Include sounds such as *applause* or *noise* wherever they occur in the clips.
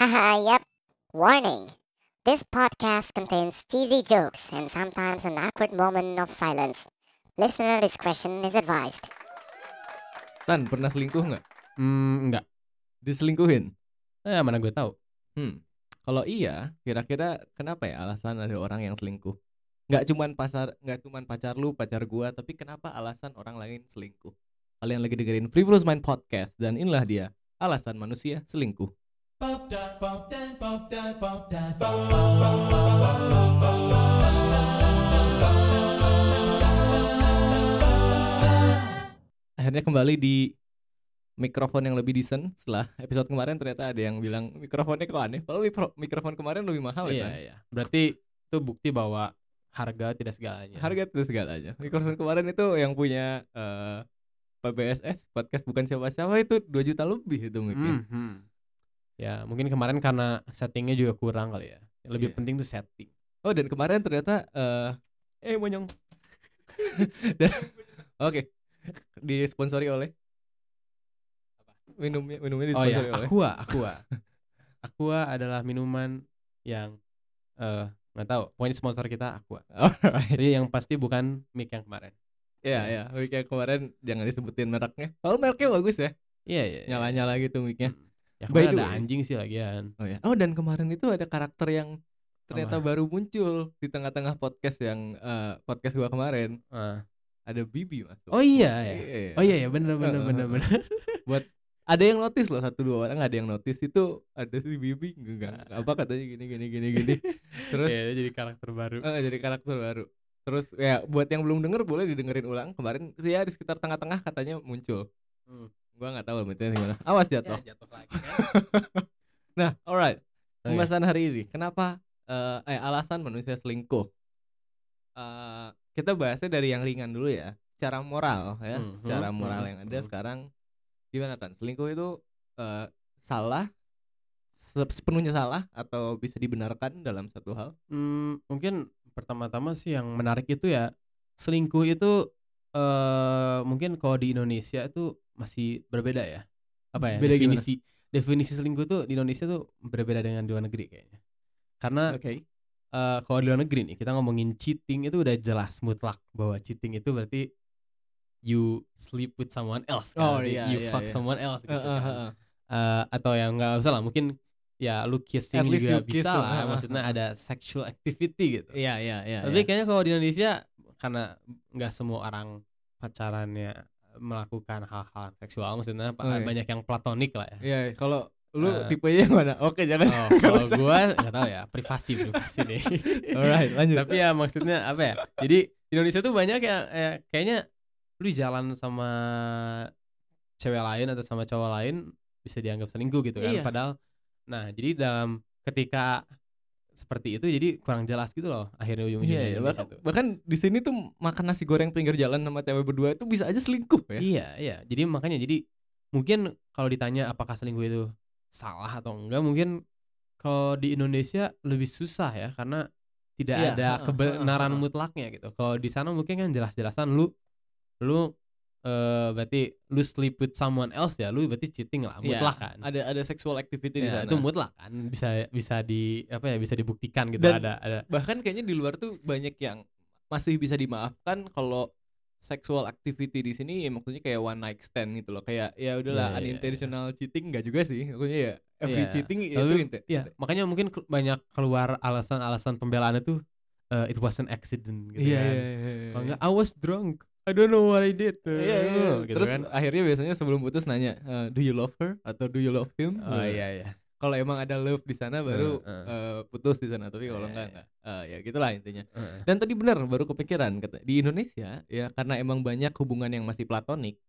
Haha, yep. Warning. This podcast contains cheesy jokes and sometimes an awkward moment of silence. Listener discretion is advised. Tan pernah selingkuh nggak? Hmm, enggak. Diselingkuhin? Eh, mana gue tahu. Hmm. Kalau iya, kira-kira kenapa ya alasan ada orang yang selingkuh? Nggak cuman pasar, nggak cuman pacar lu, pacar gua, tapi kenapa alasan orang lain selingkuh? Kalian lagi dengerin Frivolous Mind Podcast dan inilah dia alasan manusia selingkuh. Akhirnya kembali di mikrofon yang lebih decent setelah episode kemarin ternyata ada yang bilang mikrofonnya kok aneh. Kalau mikro- mikrofon kemarin lebih mahal ya. iya, Tan? iya. Berarti itu bukti bahwa harga tidak segalanya. Harga itu segalanya. Mikrofon kemarin itu yang punya eh PBSS podcast bukan siapa-siapa itu 2 juta lebih itu mungkin. Hmm, hmm. Ya, mungkin kemarin karena settingnya juga kurang kali ya. Lebih Iya. penting tuh setting. Oh dan kemarin ternyata eh eh monyong. *laughs* Oke. Disponsori oleh minumnya minumnya Oh disponsori ya, oleh Aqua, Aqua. Aqua adalah minuman yang eh nggak tahu, pokoknya sponsor kita Aqua. Alright. Jadi yang pasti bukan mic yang kemarin. Ya ya, mic yang kemarin jangan disebutin mereknya. Kalau mereknya bagus ya. Iya, iya. iya. Nyala-nyala gitu mic-nya. Hmm. Ya kemarin ada way. anjing sih lagian. Oh ya. Oh dan kemarin itu ada karakter yang ternyata Apa? baru muncul di tengah-tengah podcast yang eh, podcast gua kemarin. Ah. Ada Bibi masuk. Oh iya ya. Iya. Oh iya ya bener bener Heeh, bener bener. ada yang notice loh satu dua orang ada yang notice itu ada si Bibi enggak apa katanya gini gini gini gini terus *laughs* dia jadi karakter baru. eh, jadi karakter baru terus ya buat yang belum denger boleh didengerin ulang kemarin ya di sekitar tengah-tengah katanya muncul Hmm. Gua nggak tahu mitnya gimana. Awas jatuh Ya, jatuh lagi kan. *laughs* nah alright. Oke. pembahasan hari ini kenapa eh, eh alasan manusia selingkuh? Eh, kita bahasnya dari yang ringan dulu ya. Secara moral ya Mhm, secara moral mhm, yang ada mhm. sekarang gimana kan selingkuh itu eh, salah? Se- sepenuhnya salah? Atau bisa dibenarkan dalam satu hal? Hmm, mungkin pertama-tama sih yang menarik itu ya selingkuh itu eh mungkin kalau di Indonesia itu masih berbeda ya. Apa ya? Beda gimana? definisi definisi selingkuh tuh di Indonesia tuh berbeda dengan di luar negeri kayaknya. Karena oke eh kalau di luar negeri nih kita ngomongin cheating itu udah jelas mutlak bahwa cheating itu berarti you sleep with someone else kan? Oh, Berarti iya, you iya, fuck iya. someone else gitu eh, kan. eh. Eh, atau yang nggak usah lah mungkin ya lu kissing least juga you kiss bisa lah, lah ah, maksudnya ada sexual activity gitu iya iya iya tapi iya. kayaknya kalau di Indonesia karena nggak semua orang pacarannya melakukan hal-hal seksual maksudnya pa- Oke. banyak yang platonik lah ya. Iya, kalau lu Eh. tipenya yang mana? Oke jangan oh, *laughs* kalau gua nggak tahu ya privasi privasi nih *laughs* alright lanjut. Tapi ya maksudnya apa ya? Jadi di Indonesia tuh banyak yang eh, kayaknya lu jalan sama cewek lain atau sama cowok lain bisa dianggap selingkuh gitu kan. Iya. padahal nah jadi dalam ketika seperti itu jadi kurang jelas gitu loh akhirnya ujung-ujungnya Iya, iya. Bahkan, tuh. bahkan di sini tuh makan nasi goreng pinggir jalan sama cewek berdua itu bisa aja selingkuh ya. Iya, iya. Jadi makanya jadi mungkin kalau ditanya apakah selingkuh itu salah atau enggak, mungkin kalau di Indonesia lebih susah ya karena tidak Iya, ada kebenaran mutlaknya gitu. Kalau di sana mungkin kan jelas-jelasan lu lu eh berarti lu sleep with someone else ya, lu berarti cheating lah, Iya, mutlak kan. Ada ada sexual activity di Ya, sana. itu mutlak kan, bisa bisa di apa ya, bisa dibuktikan gitu Dan- ada ada Bahkan kayaknya di luar tuh banyak yang masih bisa dimaafkan kalau sexual activity di sini ya maksudnya kayak one night stand gitu loh. Kayak ya udahlah Iya, iya, iya. unintentional cheating enggak juga sih. Maksudnya ya every Iya. cheating itu Tapi, inte- Iya, makanya mungkin banyak keluar alasan-alasan pembelaan itu eh, it was an accident gitu Iya, kan. iya, iya, iya. Kalau enggak I was drunk. I don't know what I did. Iya, iya, iya. gitu Terus kan. akhirnya biasanya sebelum putus nanya, eh, do you love her atau do you love him? Oh iya iya. Kalau emang ada love di sana baru Heeh. eh, putus di sana, tapi kalau Iya, enggak iya. enggak. Eh, ya gitulah intinya. Heeh. Dan tadi benar baru kepikiran kata di Indonesia ya karena emang banyak hubungan yang masih platonik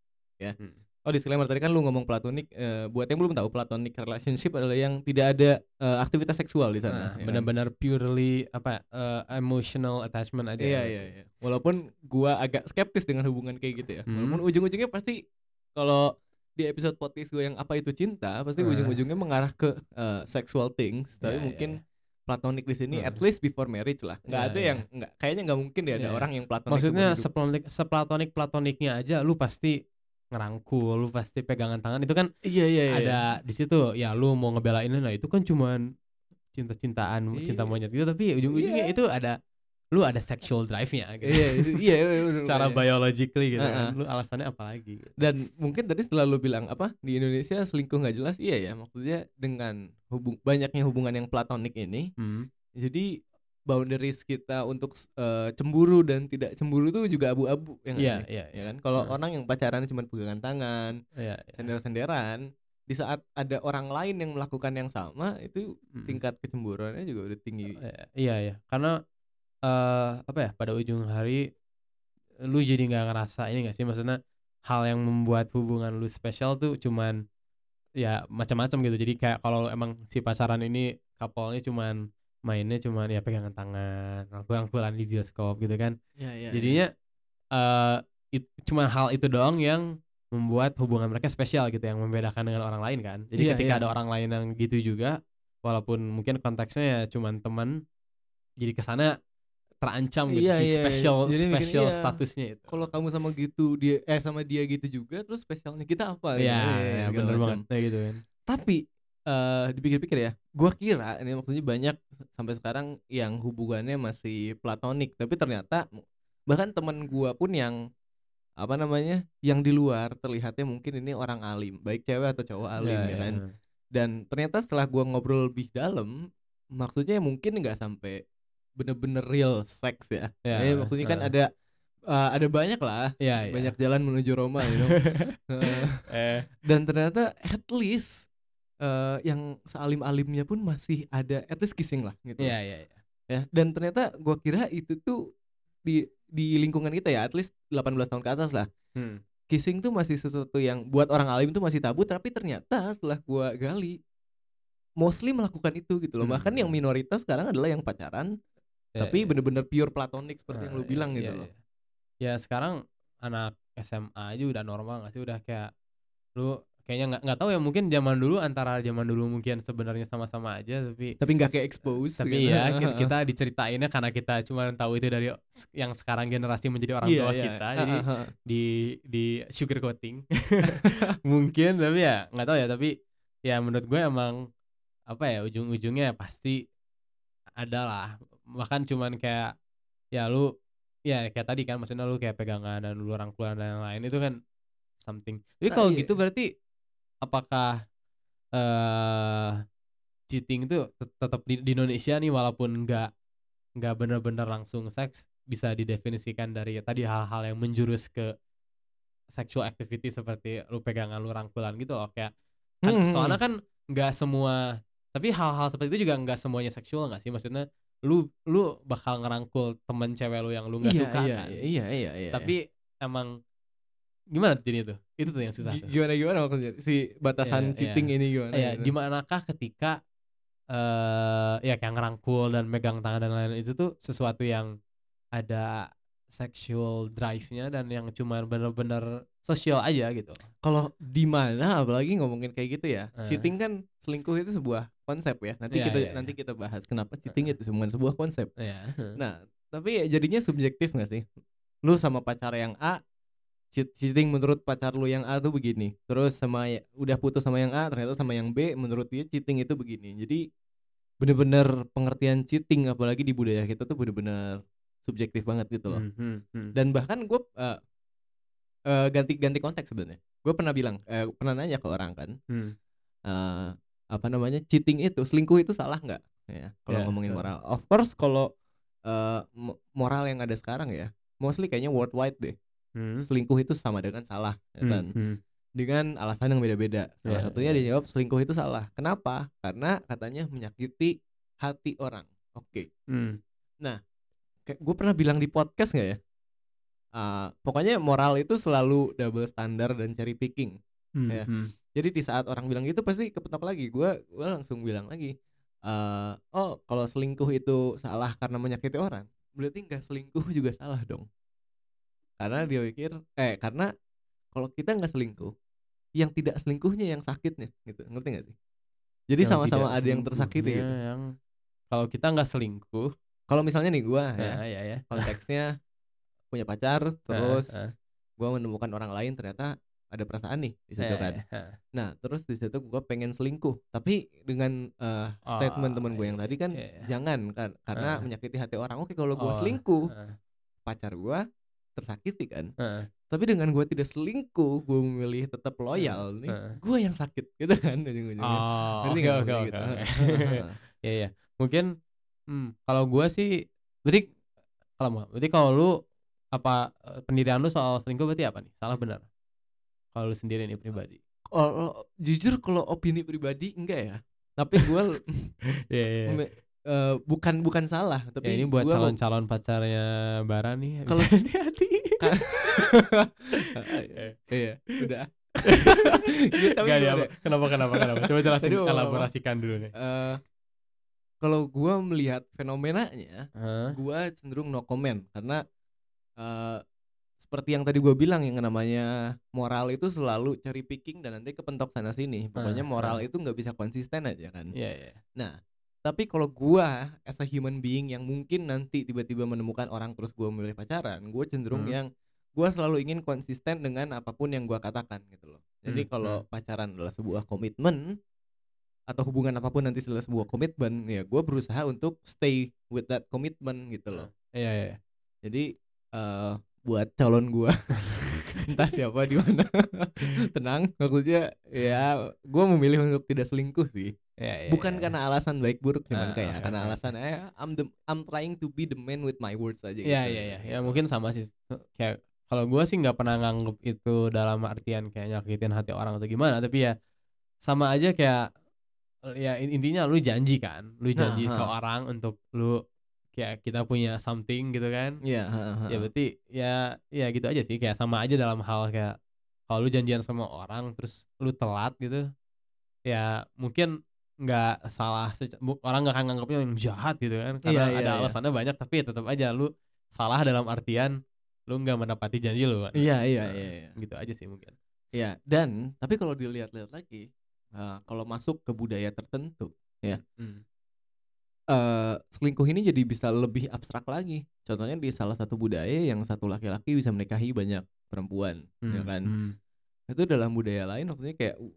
ya. Hmm. Oh disclaimer tadi kan lu ngomong platonik eh, buat yang belum tahu platonic relationship adalah yang tidak ada eh, aktivitas seksual di sana. Nah, ya kan? benar-benar purely apa eh, emotional attachment aja. Iya iya iya. Walaupun gua agak skeptis dengan hubungan kayak gitu ya. Hmm. Walaupun ujung-ujungnya pasti kalau di episode podcast gue yang apa itu cinta pasti Eh. ujung-ujungnya mengarah ke eh, sexual things tapi Iya, iya, mungkin iya. platonik di sini Hmm. at least before marriage lah nggak Iya, ada iya. yang nggak kayaknya nggak mungkin deh ada iya. orang yang platonik Maksudnya seplatonik seplatonik platoniknya aja lu pasti ngerangkul, lu pasti pegangan tangan itu kan Iya iya iya. ada di situ ya lu mau ngebelain nah itu kan cuman cinta-cintaan, cinta Iya. monyet gitu tapi ujung-ujungnya Iya. itu ada lu ada sexual drive-nya gitu. Iya iya iya, Secara biologically gitu kan. Heeh. Lu alasannya apa lagi? gitu. Dan mungkin tadi setelah lu bilang apa di Indonesia selingkuh nggak jelas, iya ya maksudnya dengan hubung banyaknya hubungan yang platonik ini, Hmm. jadi boundaries kita untuk eh, cemburu dan tidak cemburu tuh juga abu-abu ya nggak Iya, sih? iya, ya kan kalau Heeh. orang yang pacaran cuma pegangan tangan Iya, iya. sender-senderan di saat ada orang lain yang melakukan yang sama itu Mm-mm. tingkat kecemburuannya juga udah tinggi Eh, Iya ya, karena eh apa ya pada ujung hari lu jadi nggak ngerasa ini gak sih maksudnya hal yang membuat hubungan lu spesial tuh cuman ya macam-macam gitu. Jadi kayak kalau emang si pasaran ini couple-nya cuman mainnya cuman ya pegangan tangan, rangkul-rangkulan di bioskop gitu kan. ya, ya, Jadinya eh it, cuman hal itu doang yang membuat hubungan mereka spesial gitu yang membedakan dengan orang lain kan. Jadi Iya, ketika iya. ada orang lain yang gitu juga walaupun mungkin konteksnya ya cuman teman jadi ke sana terancam gitu Iya, si iya, iya. special Jadi mikirnya, special iya, statusnya itu. kalau kamu sama gitu dia eh sama dia gitu juga terus spesialnya kita apa Iya, ya, ya, segala bener macam. banget kayak gitu kan. tapi eh dipikir-pikir ya gua kira ini maksudnya banyak sampai sekarang yang hubungannya masih platonik tapi ternyata bahkan teman gua pun yang apa namanya yang di luar terlihatnya mungkin ini orang alim baik cewek atau cowok alim Iya, ya kan iya. dan ternyata setelah gua ngobrol lebih dalam maksudnya mungkin nggak sampai bener-bener real sex ya Eh, maksudnya kan heeh. ada eh, ada banyak lah iya. banyak jalan menuju Roma you know. Heeh. *laughs* eh dan ternyata at least eh, yang sealim-alimnya pun masih ada at least kissing lah gitu iya iya iya. ya dan ternyata gua kira itu tuh di di lingkungan kita ya at least 18 tahun ke atas lah Hmm. kissing tuh masih sesuatu yang buat orang alim tuh masih tabu tapi ternyata setelah gua gali mostly melakukan itu gitu loh bahkan yang Hmm. minoritas sekarang adalah yang pacaran Iya, tapi iya. bener-bener pure platonik seperti yang lu Ah, bilang iya, gitu iya, loh iya. Ya sekarang anak SMA aja udah normal gak sih udah kayak lu kayaknya nggak nggak tahu ya mungkin zaman dulu antara zaman dulu mungkin sebenarnya sama-sama aja tapi tapi nggak kayak expose tapi gitu. ya *laughs* ki- kita diceritainnya karena kita cuma tahu itu dari yang sekarang generasi menjadi orang Iya, tua iya. kita jadi ah, ah. di di sugar coating *laughs* mungkin tapi ya nggak tahu ya tapi ya menurut gue emang apa ya ujung-ujungnya pasti ada lah bahkan cuman kayak ya lu ya kayak tadi kan maksudnya lu kayak pegangan dan lu rangkulan dan lain-lain itu kan something tapi Nah, kalau iya. gitu berarti apakah eh cheating itu tet- tetap di, di Indonesia nih walaupun nggak nggak bener-bener langsung seks bisa didefinisikan dari tadi hal-hal yang menjurus ke sexual activity seperti lu pegangan lu rangkulan gitu loh kayak kan Hmm, hmm, soalnya kan nggak semua tapi hal-hal seperti itu juga nggak semuanya seksual nggak sih? Maksudnya lu lu bakal ngerangkul temen cewek lu yang lu nggak iya, suka iya, kan? iya iya iya tapi emang gimana jadinya tuh itu tuh yang susah tuh. gimana gimana maksudnya si batasan Iya, cheating iya. ini gimana ya gitu? di manakah ketika eh ya kayak ngerangkul dan megang tangan dan lain-lain itu tuh sesuatu yang ada sexual drive-nya dan yang cuma bener-bener sosial aja gitu kalau di mana apalagi ngomongin kayak gitu ya Eh. cheating kan selingkuh itu sebuah konsep ya nanti Iya, kita iya, nanti iya. kita bahas kenapa cheating itu cuma sebuah konsep ya nah tapi ya jadinya subjektif gak sih lu sama pacar yang A cheating menurut pacar lu yang A tuh begini. Terus sama ya- udah putus sama yang A ternyata sama yang B menurut dia cheating itu begini. Jadi bener-bener pengertian cheating apalagi di budaya kita tuh bener-bener subjektif banget gitu loh. Hmm, hmm, hmm. dan bahkan gue ganti ganti konteks sebenarnya. Gue pernah bilang eh, pernah nanya ke orang kan Hmm. eh, apa namanya cheating itu selingkuh itu salah nggak? Ya kalau Ya, ngomongin ya. moral. Of course kalau eh, mo- moral yang ada sekarang ya mostly kayaknya worldwide deh Hmm. selingkuh itu sama dengan salah ya Hmm, kan hmm. dengan alasan yang beda-beda salah Ya, satunya ya. dia jawab selingkuh itu salah kenapa karena katanya menyakiti hati orang oke Hmm. kayak gue pernah bilang di podcast nggak ya Ah, pokoknya moral itu selalu double standar dan cherry picking Hmm, Ya. hmm. jadi di saat orang bilang gitu pasti kepetok lagi gue gua langsung bilang lagi eh oh kalau selingkuh itu salah karena menyakiti orang berarti nggak selingkuh juga salah dong karena dia pikir eh karena kalau kita nggak selingkuh yang tidak selingkuhnya yang sakitnya gitu ngerti nggak sih jadi Yang sama-sama ada yang tersakiti gitu yang kalau kita nggak selingkuh kalau misalnya nih gue ya ya ya ya konteksnya *laughs* punya pacar terus gue menemukan orang lain ternyata ada perasaan nih di situ kan. Nah, terus di situ gua pengen selingkuh. Tapi dengan eh, statement Oh, temen gue yang iya, tadi kan iya, iya. jangan kan karena Heeh. menyakiti hati orang. Oke, kalau gua Oh, selingkuh, heeh, pacar gua tersakiti kan. heeh, Tapi dengan gua tidak selingkuh, gua memilih tetap loyal nih. heeh. Gua yang sakit gitu kan ujung-ujungnya. Oh, oke maksudnya oke gitu? Heeh. *laughs* Iya iya. Mungkin hmm, kalau gua sih berarti kalau mau berarti kalau lu apa eh, pendirian lu soal selingkuh berarti apa nih? Salah benar? Kalau lu sendiri nih pribadi. Oh, jujur kalau opini pribadi enggak ya. Tapi gua *laughs* Iya iya. *laughs* eh, bukan bukan salah, Ya tapi ini buat calon-calon pacarnya Bara nih. Kalau- *laughs* hati-hati. *laughs* Iya, udah. *laughs* Iya, tapi apa? ya? Kenapa kenapa kenapa? Coba jelasin elaborasikan dulu nih. Eh, kalau gua melihat fenomenanya, Hah? gua cenderung no comment karena eh seperti yang tadi gua bilang yang namanya moral itu selalu cherry picking dan nanti kepentok sana sini. Pokoknya Ah, moral ah. itu nggak bisa konsisten aja kan. Iya iya. Nah, tapi kalau gua as a human being yang mungkin nanti tiba-tiba menemukan orang terus gua memilih pacaran, gua cenderung Hmm. yang gua selalu ingin konsisten dengan apa pun yang gua katakan gitu loh. Jadi Hmm, kalau pacaran adalah sebuah komitmen atau hubungan apa pun nanti adalah sebuah komitmen, ya gua berusaha untuk stay with that commitment gitu loh. Iya iya. Jadi eh buat calon gua *laughs* entah siapa di mana *laughs* tenang maksudnya ya gua memilih untuk tidak selingkuh sih Iya iya. bukan iya. karena alasan baik buruk cuman Ah, kayak oke, karena oke, alasan eh I'm the I'm trying to be the man with my words aja Iya gitu. iya iya. Ya mungkin sama sih. Kayak kalau gua sih nggak pernah nganggep itu dalam artian kayak nyakitin hati orang atau gimana, tapi ya sama aja kayak ya in- intinya lu janji kan, lu janji ke ha. orang untuk lu kayak kita punya something gitu kan. Iya, Ya heeh. berarti ya ya gitu aja sih kayak sama aja dalam hal kayak kalau lu janjian sama orang terus lu telat gitu. Ya mungkin nggak salah orang nggak akan nganggapnya yang jahat gitu kan karena Iya, iya, ada iya. alasannya banyak tapi ya tetap aja lu salah dalam artian lu nggak menepati janji lu kan. Iya, iya, Nah, iya, iya. Gitu aja sih mungkin. Iya, dan tapi kalau dilihat-lihat lagi eh, kalau masuk ke budaya tertentu Hmm. Eh selingkuh ini jadi bisa lebih abstrak lagi. Contohnya di salah satu budaya yang satu laki-laki bisa menikahi banyak perempuan, ya Hmm, kan? hmm. Itu dalam budaya lain maksudnya kayak uh,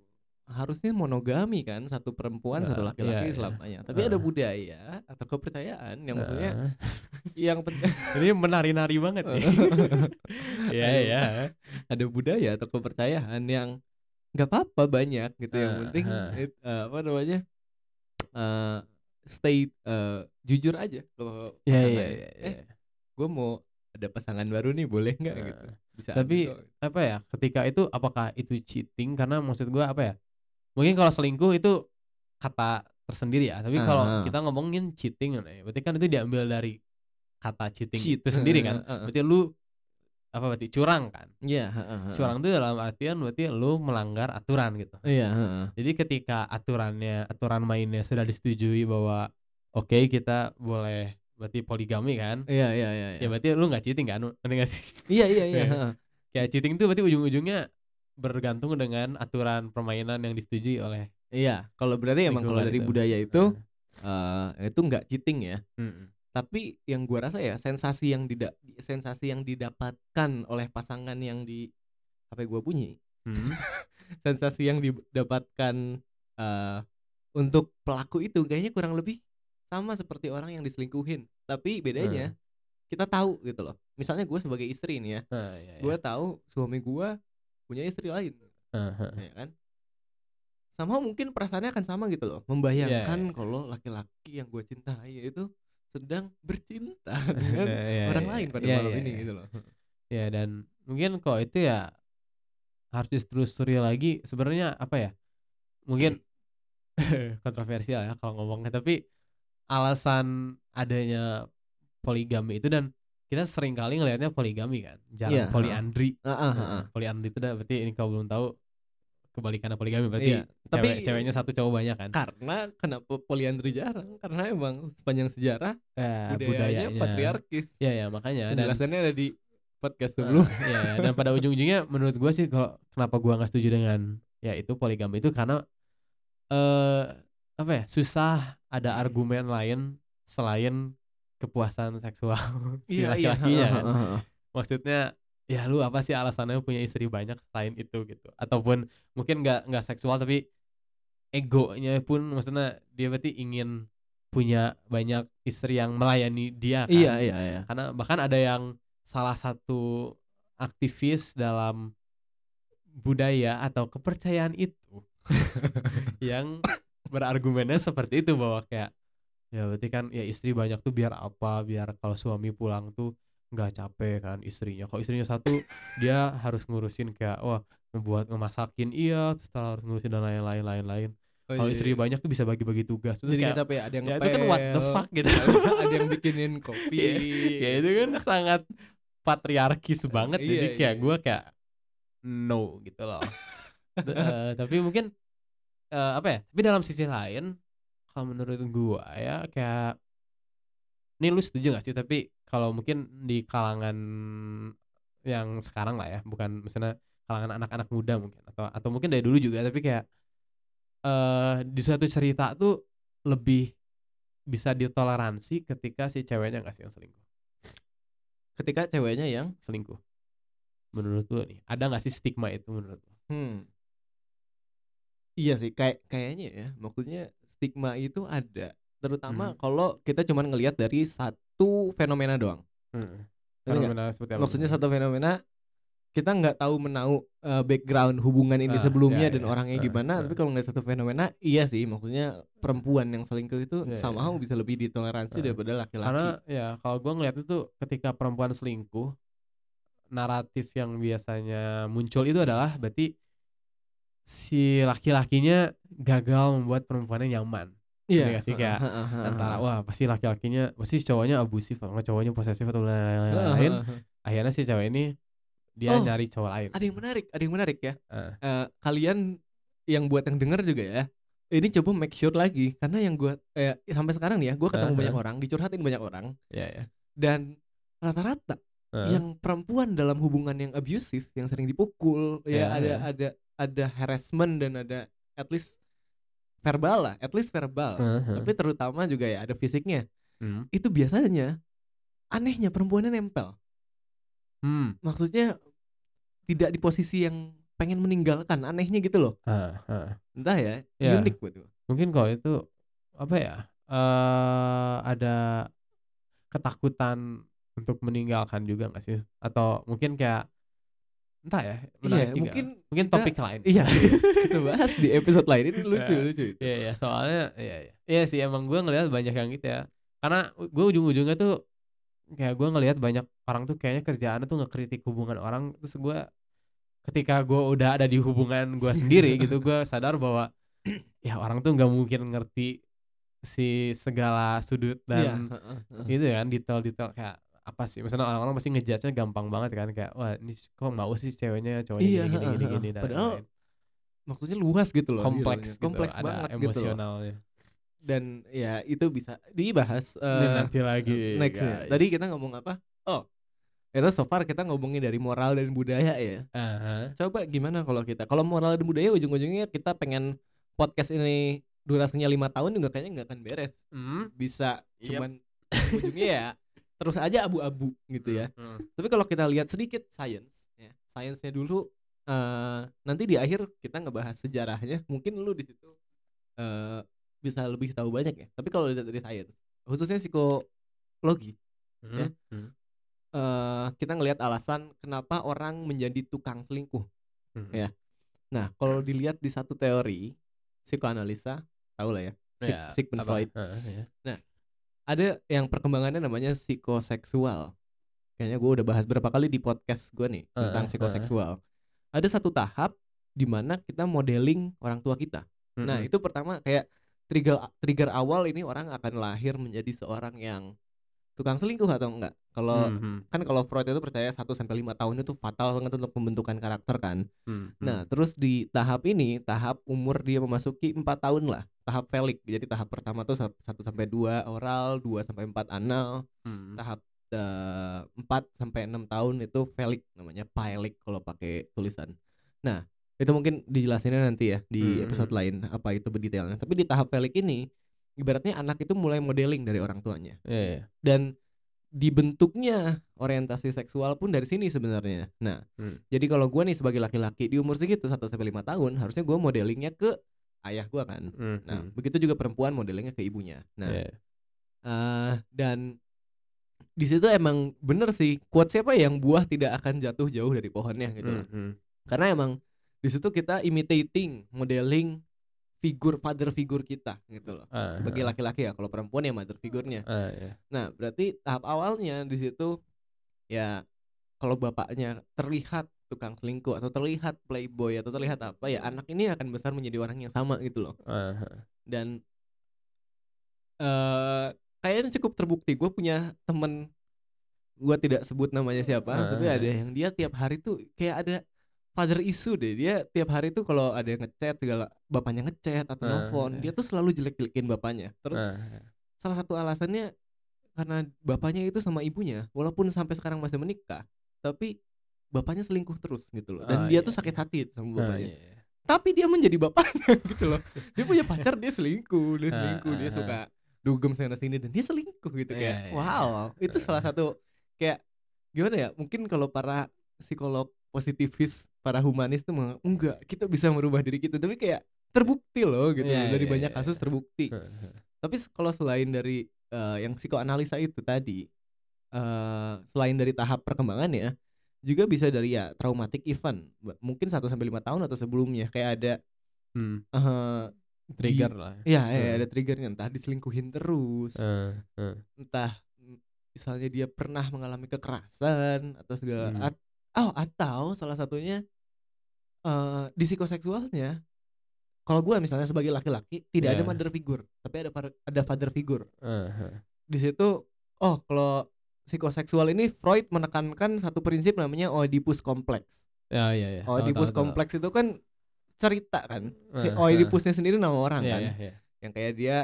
harusnya monogami kan, satu perempuan, satu Nah, laki-laki iya, iya. selamanya. Tapi ada Heeh. budaya atau kepercayaan yang maksudnya Nah, yang *laughs* ini menari-nari banget nih. *laughs* Iya iya. ada budaya atau kepercayaan yang nggak apa-apa banyak gitu yang Ah, penting ah. it- eh, apa namanya eh stay eh, jujur aja kalau Iya iya pasangannya. iya. eh iya. gue mau ada pasangan baru nih boleh nggak Nah, gitu bisa tapi kok. apa ya ketika itu apakah itu cheating karena maksud gua apa ya mungkin kalau selingkuh itu kata tersendiri ya tapi kalau Ah. kita ngomongin cheating ya, berarti kan itu diambil dari kata cheating Cheat, itu sendiri kan heeh. berarti lu apa berarti curang kan Iya, heeh. curang itu dalam artian berarti lu melanggar aturan gitu Iya, heeh. jadi ketika aturannya aturan mainnya sudah disetujui bahwa oke kita boleh berarti poligami kan Iya, iya, iya. ya berarti lu nggak cheating kan ngerti nggak sih Iya, iya, iya. Iya. kayak cheating itu berarti ujung-ujungnya bergantung dengan aturan permainan yang disetujui oleh Iya, kalau berarti emang kalau dari itu. budaya itu eh itu nggak cheating ya. mm-mm. Tapi yang gua rasa ya sensasi yang tidak sensasi yang didapatkan oleh pasangan yang di HP gua bunyi, Hmm. *laughs* sensasi yang didapatkan eh untuk pelaku itu kayaknya kurang lebih sama seperti orang yang diselingkuhin. Tapi bedanya kita tahu gitu loh. Misalnya gue sebagai istri nih ya, Nah, iya, iya. gue tahu suami gua punya istri lain. Aha. ya kan sama mungkin perasaannya akan sama gitu loh membayangkan iya. kalau laki-laki yang gue cintai itu sedang bercinta *laughs* dengan Iya, iya, orang iya. lain pada Iya, malam iya, ini iya. gitu loh Ya dan mungkin kok itu ya harus ditelusuri lagi sebenarnya apa ya mungkin *laughs* kontroversial ya kalau ngomongnya tapi alasan adanya poligami itu dan kita sering kali ngelihatnya poligami kan Iya, jarang poliandri Ah, ah, ah, Nah, ah. poliandri itu dah berarti ini kalau belum tahu kebalikannya poligami berarti Iya, tapi- cewek ceweknya satu cowok banyak kan? Karena kenapa poliandri jarang karena emang sepanjang sejarah Eh, budayanya, budayanya. patriarkis. Ya ya makanya. Dan ada di podcast Eh, sebelum ya, ya, dan pada *laughs* ujung-ujungnya menurut gua sih kalau kenapa gua nggak setuju dengan ya itu poligami itu karena eh apa ya susah ada argumen lain selain kepuasan seksual *laughs* si iya iya. laki-lakinya ha, kan maksudnya ya lu apa sih alasannya punya istri banyak selain itu gitu? Ataupun mungkin nggak nggak seksual tapi egonya pun maksudnya dia berarti ingin punya banyak istri yang melayani dia kan? Iya iya iya. karena bahkan ada yang salah satu aktivis dalam budaya atau kepercayaan itu *laughs* yang berargumennya seperti itu bahwa kayak ya berarti kan ya istri banyak tuh biar apa? Biar kalau suami pulang tuh nggak capek kan istrinya kalau istrinya satu dia harus ngurusin kayak wah ngebuat ngemasakin iya terus harus ngurusin dan lain-lain lain-lain Oh, kalau iya, istri iya. banyak tuh bisa bagi-bagi tugas terus jadi kayak, capek ya ada yang ya itu kan what the ngepel, fuck gitu ada yang bikinin *laughs* kopi. ya itu kan sangat patriarkis banget Iya, jadi iya, kayak iya. gue kayak no gitu loh *laughs* eh, tapi mungkin eh, apa ya tapi dalam sisi lain kalau menurut gua ya kayak ini lu setuju gak sih tapi kalau mungkin di kalangan yang sekarang lah ya bukan misalnya kalangan anak-anak muda mungkin atau atau mungkin dari dulu juga tapi kayak eh di suatu cerita tuh lebih bisa ditoleransi ketika si ceweknya nggak sih yang selingkuh Ketika ceweknya yang selingkuh menurut lu nih ada nggak sih stigma itu menurut lu Hmm. Iya sih, kayak kayaknya ya, maksudnya stigma itu ada, terutama Hmm. kalau kita cuman ngelihat dari satu fenomena doang. Nggak? Fenomena seperti apa? Maksudnya satu fenomena kita nggak tahu menau eh, background hubungan ini Ah, sebelumnya ya, dan ya. orangnya Ah, gimana. Tapi kalau ngeliat satu fenomena, iya sih, maksudnya perempuan yang selingkuh itu Iya, somehow iya. bisa lebih ditoleransi Ah. daripada laki-laki. karena ya kalau gua ngeliat itu ketika perempuan selingkuh naratif yang biasanya muncul itu adalah berarti si laki-lakinya gagal membuat perempuannya nyaman Iya, nggak sih? Kayak antara ah. wah pasti laki-lakinya pasti cowoknya abusif atau cowoknya posesif atau lain-lain akhirnya si cewek ini dia Oh, nyari cowok lain Ada yang menarik, ada yang menarik ya. Ah. Eh, kalian yang buat yang denger juga ya. Ini coba make sure lagi karena yang gua eh, sampai sekarang nih ya, gua ketemu Ah, banyak ah. orang, dicurhatin banyak orang ya ya dan rata-rata Ah. yang perempuan dalam hubungan yang abusive, yang sering dipukul, ya Ya, ada ya. ada ada harassment dan ada at least verbal lah, at least verbal. Ah, ah. Tapi terutama juga ya ada fisiknya. Hmm. Itu biasanya anehnya perempuannya nempel. Hmm. Maksudnya tidak di posisi yang pengen meninggalkan, anehnya gitu loh. Ah, ah. Entah ya, Ya. unik buat gua. mungkin kalau itu apa ya eh ada ketakutan untuk meninggalkan juga nggak sih atau mungkin kayak entah ya Iya, juga. mungkin mungkin kita- topik lain Iya, *laughs* kita bahas di episode lain ini lucu Ya. lucu. Iya ya soalnya iya iya iya sih emang gue ngelihat banyak yang gitu ya karena gue ujung-ujungnya tuh kayak gue ngelihat banyak orang tuh kayaknya kerjaannya tuh ngekritik hubungan orang terus gue ketika gue udah ada di hubungan gue sendiri *laughs* gitu gue sadar bahwa *clears throat* ya orang tuh nggak mungkin ngerti si segala sudut Iya, dan heeh. gitu kan detail-detail kayak apa sih misalnya orang-orang pasti ngejudge-nya gampang banget kan kayak wah ini kok mau sih ceweknya cowoknya Iya, gini gini gini, gini dan Padahal lain-lain. Maksudnya luas gitu loh. kompleks bilangnya. gitu, kompleks ada banget gitu loh. emosionalnya Dan ya itu bisa dibahas eh, nanti lagi next ya. guys. Tadi kita ngomong apa? Oh, itu so far kita ngomongin dari moral dan budaya ya. Aha. Coba gimana kalau kita? Kalau moral dan budaya ujung-ujungnya kita pengen podcast ini durasinya lima tahun juga kayaknya nggak akan beres. Hmm. Bisa Yep. cuman ujungnya ya terus aja abu-abu gitu ya. Hmm. Tapi kalau kita lihat sedikit science, ya, science-nya dulu eh nanti di akhir kita ngebahas sejarahnya. Mungkin lu di situ eh bisa lebih tahu banyak ya. Tapi kalau lihat dari science, khususnya psikologi, Ya. Hmm. eh kita ngelihat alasan kenapa orang menjadi tukang selingkuh. Hmm. Ya. Nah, kalau dilihat di satu teori psikoanalisa, tahu lah ya, Sig- Ya, Sigmund apa? Freud. Heeh, ya. Ada yang perkembangannya namanya psikoseksual. Kayaknya gue udah bahas berapa kali di podcast gue nih Heeh, tentang psikoseksual. Ada satu tahap di mana kita modeling orang tua kita. Nah, Mm-mm. itu pertama kayak trigger trigger awal ini orang akan lahir menjadi seorang yang tukang selingkuh atau enggak. Kalau Mhm. kan kalau Freud itu percaya 1 sampai 5 tahun itu fatal banget untuk pembentukan karakter kan. Hmm. Nah, terus di tahap ini, tahap umur dia memasuki 4 tahun lah, tahap felik. Jadi tahap pertama tuh 1 sampai 2 oral, 2 sampai 4 anal, Hmm. tahap eh, 4 sampai 6 tahun itu felik namanya, pailik kalau pakai tulisan. Nah, itu mungkin dijelasinnya nanti ya di Hmm, episode hmm. lain apa itu berdetailnya. Tapi di tahap felik ini ibaratnya anak itu mulai modeling dari orang tuanya Iya, iya. dan dibentuknya orientasi seksual pun dari sini sebenarnya. Nah, Hmm. jadi kalau gua nih sebagai laki-laki di umur segitu 1 sampai 5 tahun, harusnya gua modelingnya ke ayah gua kan. Hmm, Nah, hmm. begitu juga perempuan modelingnya ke ibunya. Nah, Iya. eh, dan di situ emang bener sih quote siapa yang buah tidak akan jatuh jauh dari pohonnya gitu. Hmm, hmm. Karena emang di situ kita imitating, modeling figur father figur kita gitu loh. Ah, Sebagai ah. laki-laki ya, kalau perempuan ya mother figurnya. Ah, iya. Nah, berarti tahap awalnya di situ ya kalau bapaknya terlihat tukang selingkuh atau terlihat playboy atau terlihat apa ya anak ini akan besar menjadi orang yang sama gitu loh. Ah. Dan eh kayaknya cukup terbukti. Gue punya temen gue tidak sebut namanya siapa, tapi Ah. ada yang dia tiap hari tuh kayak ada father issue deh. Dia tiap hari tuh kalau ada yang ngechat segala bapaknya ngechat atau Ah, nelfon, dia tuh selalu jelek-jelekin bapaknya. Terus Ah, salah satu alasannya karena bapaknya itu sama ibunya walaupun sampai sekarang masih menikah tapi bapaknya selingkuh terus gitu loh. Dan Ah, dia iya, tuh sakit iya. hati sama bapaknya. iya, iya. tapi dia menjadi bapaknya *laughs* gitu loh. Dia punya pacar dia selingkuh dia selingkuh dia ah, suka dugem sana sini dan dia selingkuh gitu Iya, kayak iya, wow. Itu salah satu kayak gimana ya mungkin kalau para psikolog positivis para humanis tuh enggak kita bisa merubah diri kita tapi kayak terbukti loh gitu loh. dari iya, banyak iya, kasus iya. terbukti tapi kalau selain dari eh, yang psikoanalisa itu tadi, eh, selain dari tahap perkembangannya, juga bisa dari ya traumatic event, mungkin 1 sampai lima tahun atau sebelumnya kayak ada Hmm. eh Trigger di- lah. ya, ya Hmm. ada triggernya entah diselingkuhin terus, Ah, ah. entah misalnya dia pernah mengalami kekerasan atau segala Hmm. Oh atau salah satunya eh di psikoseksualnya kalau gua misalnya sebagai laki-laki tidak ada Ya. mother figure tapi ada ada father figure ah. di situ oh kalau psikoseksual ini Freud menekankan satu prinsip namanya Oedipus kompleks. Ya, iya, iya. Tahu, Oedipus kompleks itu kan cerita kan. Si Oedipusnya sendiri nama orang Iya, kan. iya, iya. Yang kayak dia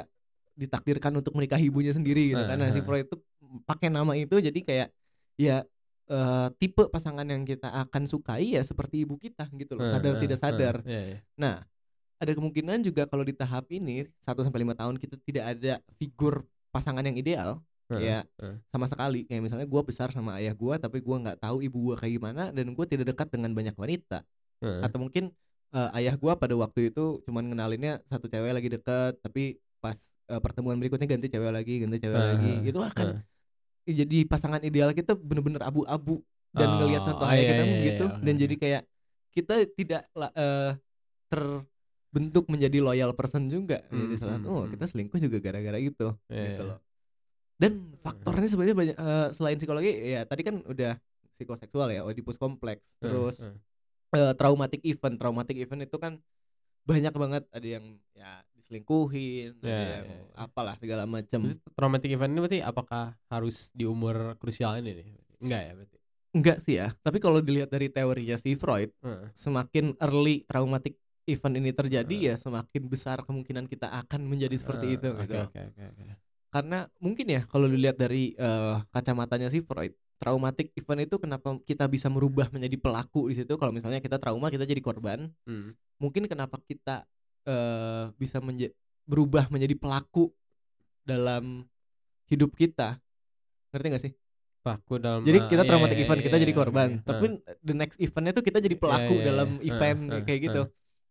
ditakdirkan untuk menikahi ibunya sendiri gitu kan. Nah, si. Freud itu pakai nama itu jadi kayak ya eh, tipe pasangan yang kita akan sukai ya seperti ibu kita gitu loh, sadar tidak sadar. Iya, iya. Nah, ada kemungkinan juga kalau di tahap ini 1 sampai 5 tahun kita tidak ada figur pasangan yang ideal, ya sama sekali kayak misalnya gua besar sama ayah gua tapi gua nggak tahu ibu gua kayak gimana dan gua tidak dekat dengan banyak wanita atau mungkin eh, ayah gua pada waktu itu cuman ngenalinnya satu cewek lagi deket tapi pas eh, pertemuan berikutnya ganti cewek lagi ganti cewek lagi ah, itu akan. Jadi pasangan ideal kita bener-bener abu-abu dan ngelihat Oh, contoh ah, ayah iya, kita iya, gitu. iya, dan oke, jadi kayak kita tidak eh, terbentuk menjadi loyal person juga jadi Hmm, salah hmm, satu oh hmm. kita selingkuh juga gara-gara itu Iya, gitu iya. loh. Dan faktornya sebenarnya banyak eh, selain psikologi ya tadi kan udah psikoseksual ya Oedipus kompleks terus ah. eh, traumatic event. Traumatic event itu kan banyak banget. Ada yang ya diselingkuhin ada Ya, yang ya, ya. apalah segala macam traumatic event ini berarti apakah harus di umur krusial ini nih? Enggak ya berarti. enggak sih ya tapi kalau dilihat dari teorinya si Freud Heeh. semakin early traumatic event ini terjadi Ah. ya semakin besar kemungkinan kita akan menjadi seperti Ah, itu oke, gitu Oke oke oke. karena mungkin ya kalau dilihat dari eh, kacamatanya si Freud traumatic event itu kenapa kita bisa merubah menjadi pelaku di situ kalau misalnya kita trauma kita jadi korban Hmm. mungkin kenapa kita eh, bisa menja- berubah menjadi pelaku dalam hidup kita ngerti gak sih Pelaku dalam jadi ah, kita iya, traumatic iya, event iya, kita iya, jadi oke. korban Ah. tapi the next eventnya tuh kita jadi pelaku iya, dalam iya. event Ah, ah, kayak gitu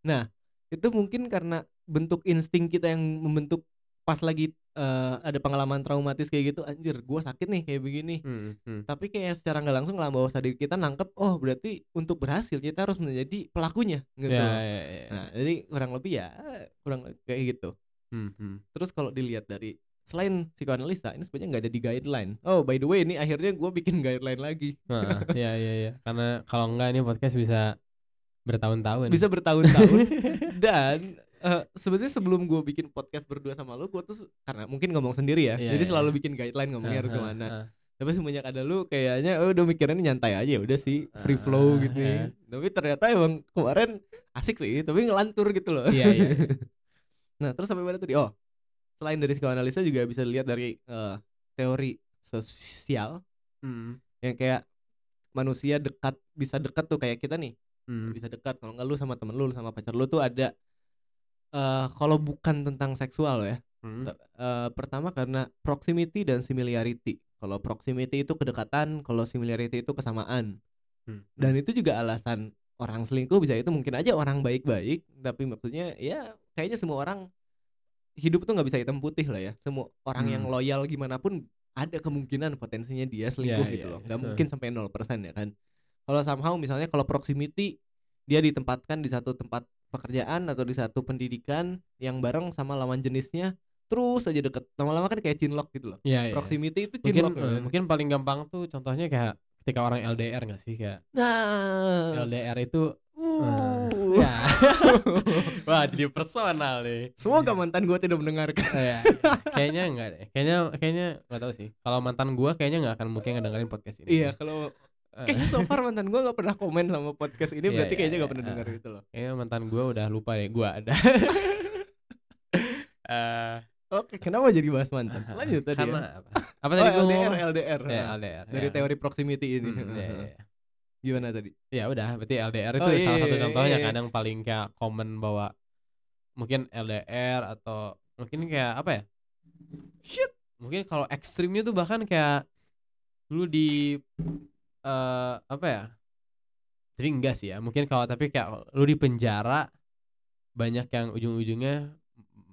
nah itu mungkin karena bentuk insting kita yang membentuk pas lagi eh, ada pengalaman traumatis kayak gitu anjir gua sakit nih kayak begini Hmm, hmm. tapi kayak secara nggak langsung alam bawah sadar kita nangkep oh berarti untuk berhasil kita harus menjadi pelakunya gitu Ya, loh. ya, ya. nah jadi kurang lebih ya kurang lebih kayak gitu Hmm, hmm. terus kalau dilihat dari selain psikoanalisa ini sebenarnya nggak ada di guideline oh by the way ini akhirnya gua bikin *laughs* guideline lagi Nah, ya ya ya. Karena kalau enggak ini podcast bisa bertahun-tahun. bisa bertahun-tahun *laughs* dan eh, sebenarnya sebelum gue bikin podcast berdua sama lu gue tuh karena mungkin ngomong sendiri ya Iya, jadi iya. selalu bikin guideline ngomongnya Ah, harus ke mana ah. tapi semenjak ada lu kayaknya oh, udah mikirnya nyantai aja ya udah sih free flow gitu iya. tapi ternyata emang kemarin asik sih tapi ngelantur gitu loh Iya, iya, iya. *laughs* nah terus sampai mana tadi oh selain dari psikoanalisa juga bisa dilihat dari eh, teori sosial Hmm, yang kayak manusia dekat bisa dekat tuh kayak kita nih hmm. bisa dekat kalau nggak lu sama temen lu sama pacar lu tuh ada eh kalau bukan tentang seksual ya Hmm. eh, pertama karena proximity dan similarity Kalau proximity itu kedekatan, kalau similarity itu kesamaan. Hmm. Dan itu juga alasan orang selingkuh bisa itu mungkin aja orang baik-baik, tapi maksudnya ya kayaknya semua orang hidup tuh nggak bisa hitam putih lah ya. Semua orang yang Hmm. loyal gimana pun ada kemungkinan potensinya dia selingkuh Iya, gitu iya, loh. iya. Nggak Heeh. mungkin sampai 0% ya kan. Kalau somehow misalnya kalau proximity dia ditempatkan di satu tempat pekerjaan atau di satu pendidikan yang bareng sama lawan jenisnya terus aja deket lama-lama kan kayak cinlok gitu loh Iya, iya. proximity itu Mungkin cinlok eh, kan? mungkin paling gampang tuh contohnya kayak ketika orang LDR nggak sih kayak nah LDR itu uh. *laughs* ya. Wah, jadi personal nih. semoga mantan gue tidak mendengarkan Ya, kayaknya enggak deh. Kayaknya kayaknya nggak tahu sih. Kalau mantan gua kayaknya nggak akan mungkin ngedengerin podcast ini. iya kalau kayaknya so far mantan gue gak pernah komen sama podcast ini Iya, berarti iya, kayaknya gak iya. pernah denger Eh. gitu loh kayaknya mantan gua udah lupa deh gua ada. *laughs* Eh, oke kenapa jadi bahas mantan *laughs* lanjut tadi karena ya. apa? *laughs* Apa oh, tadi LDR ngomong? LDR Ya, Heeh. LDR. dari ya. teori proximity ini Hmm, ya, ya, gimana tadi Ya udah, berarti LDR itu Oh, iya, salah satu iya, contohnya iya. kadang paling kayak common bahwa mungkin LDR atau mungkin kayak apa ya? Shit. Mungkin kalau ekstrimnya tuh bahkan kayak lu di eh apa ya? Tapi enggak sih ya. Mungkin kalau tapi kayak lu di penjara banyak yang ujung-ujungnya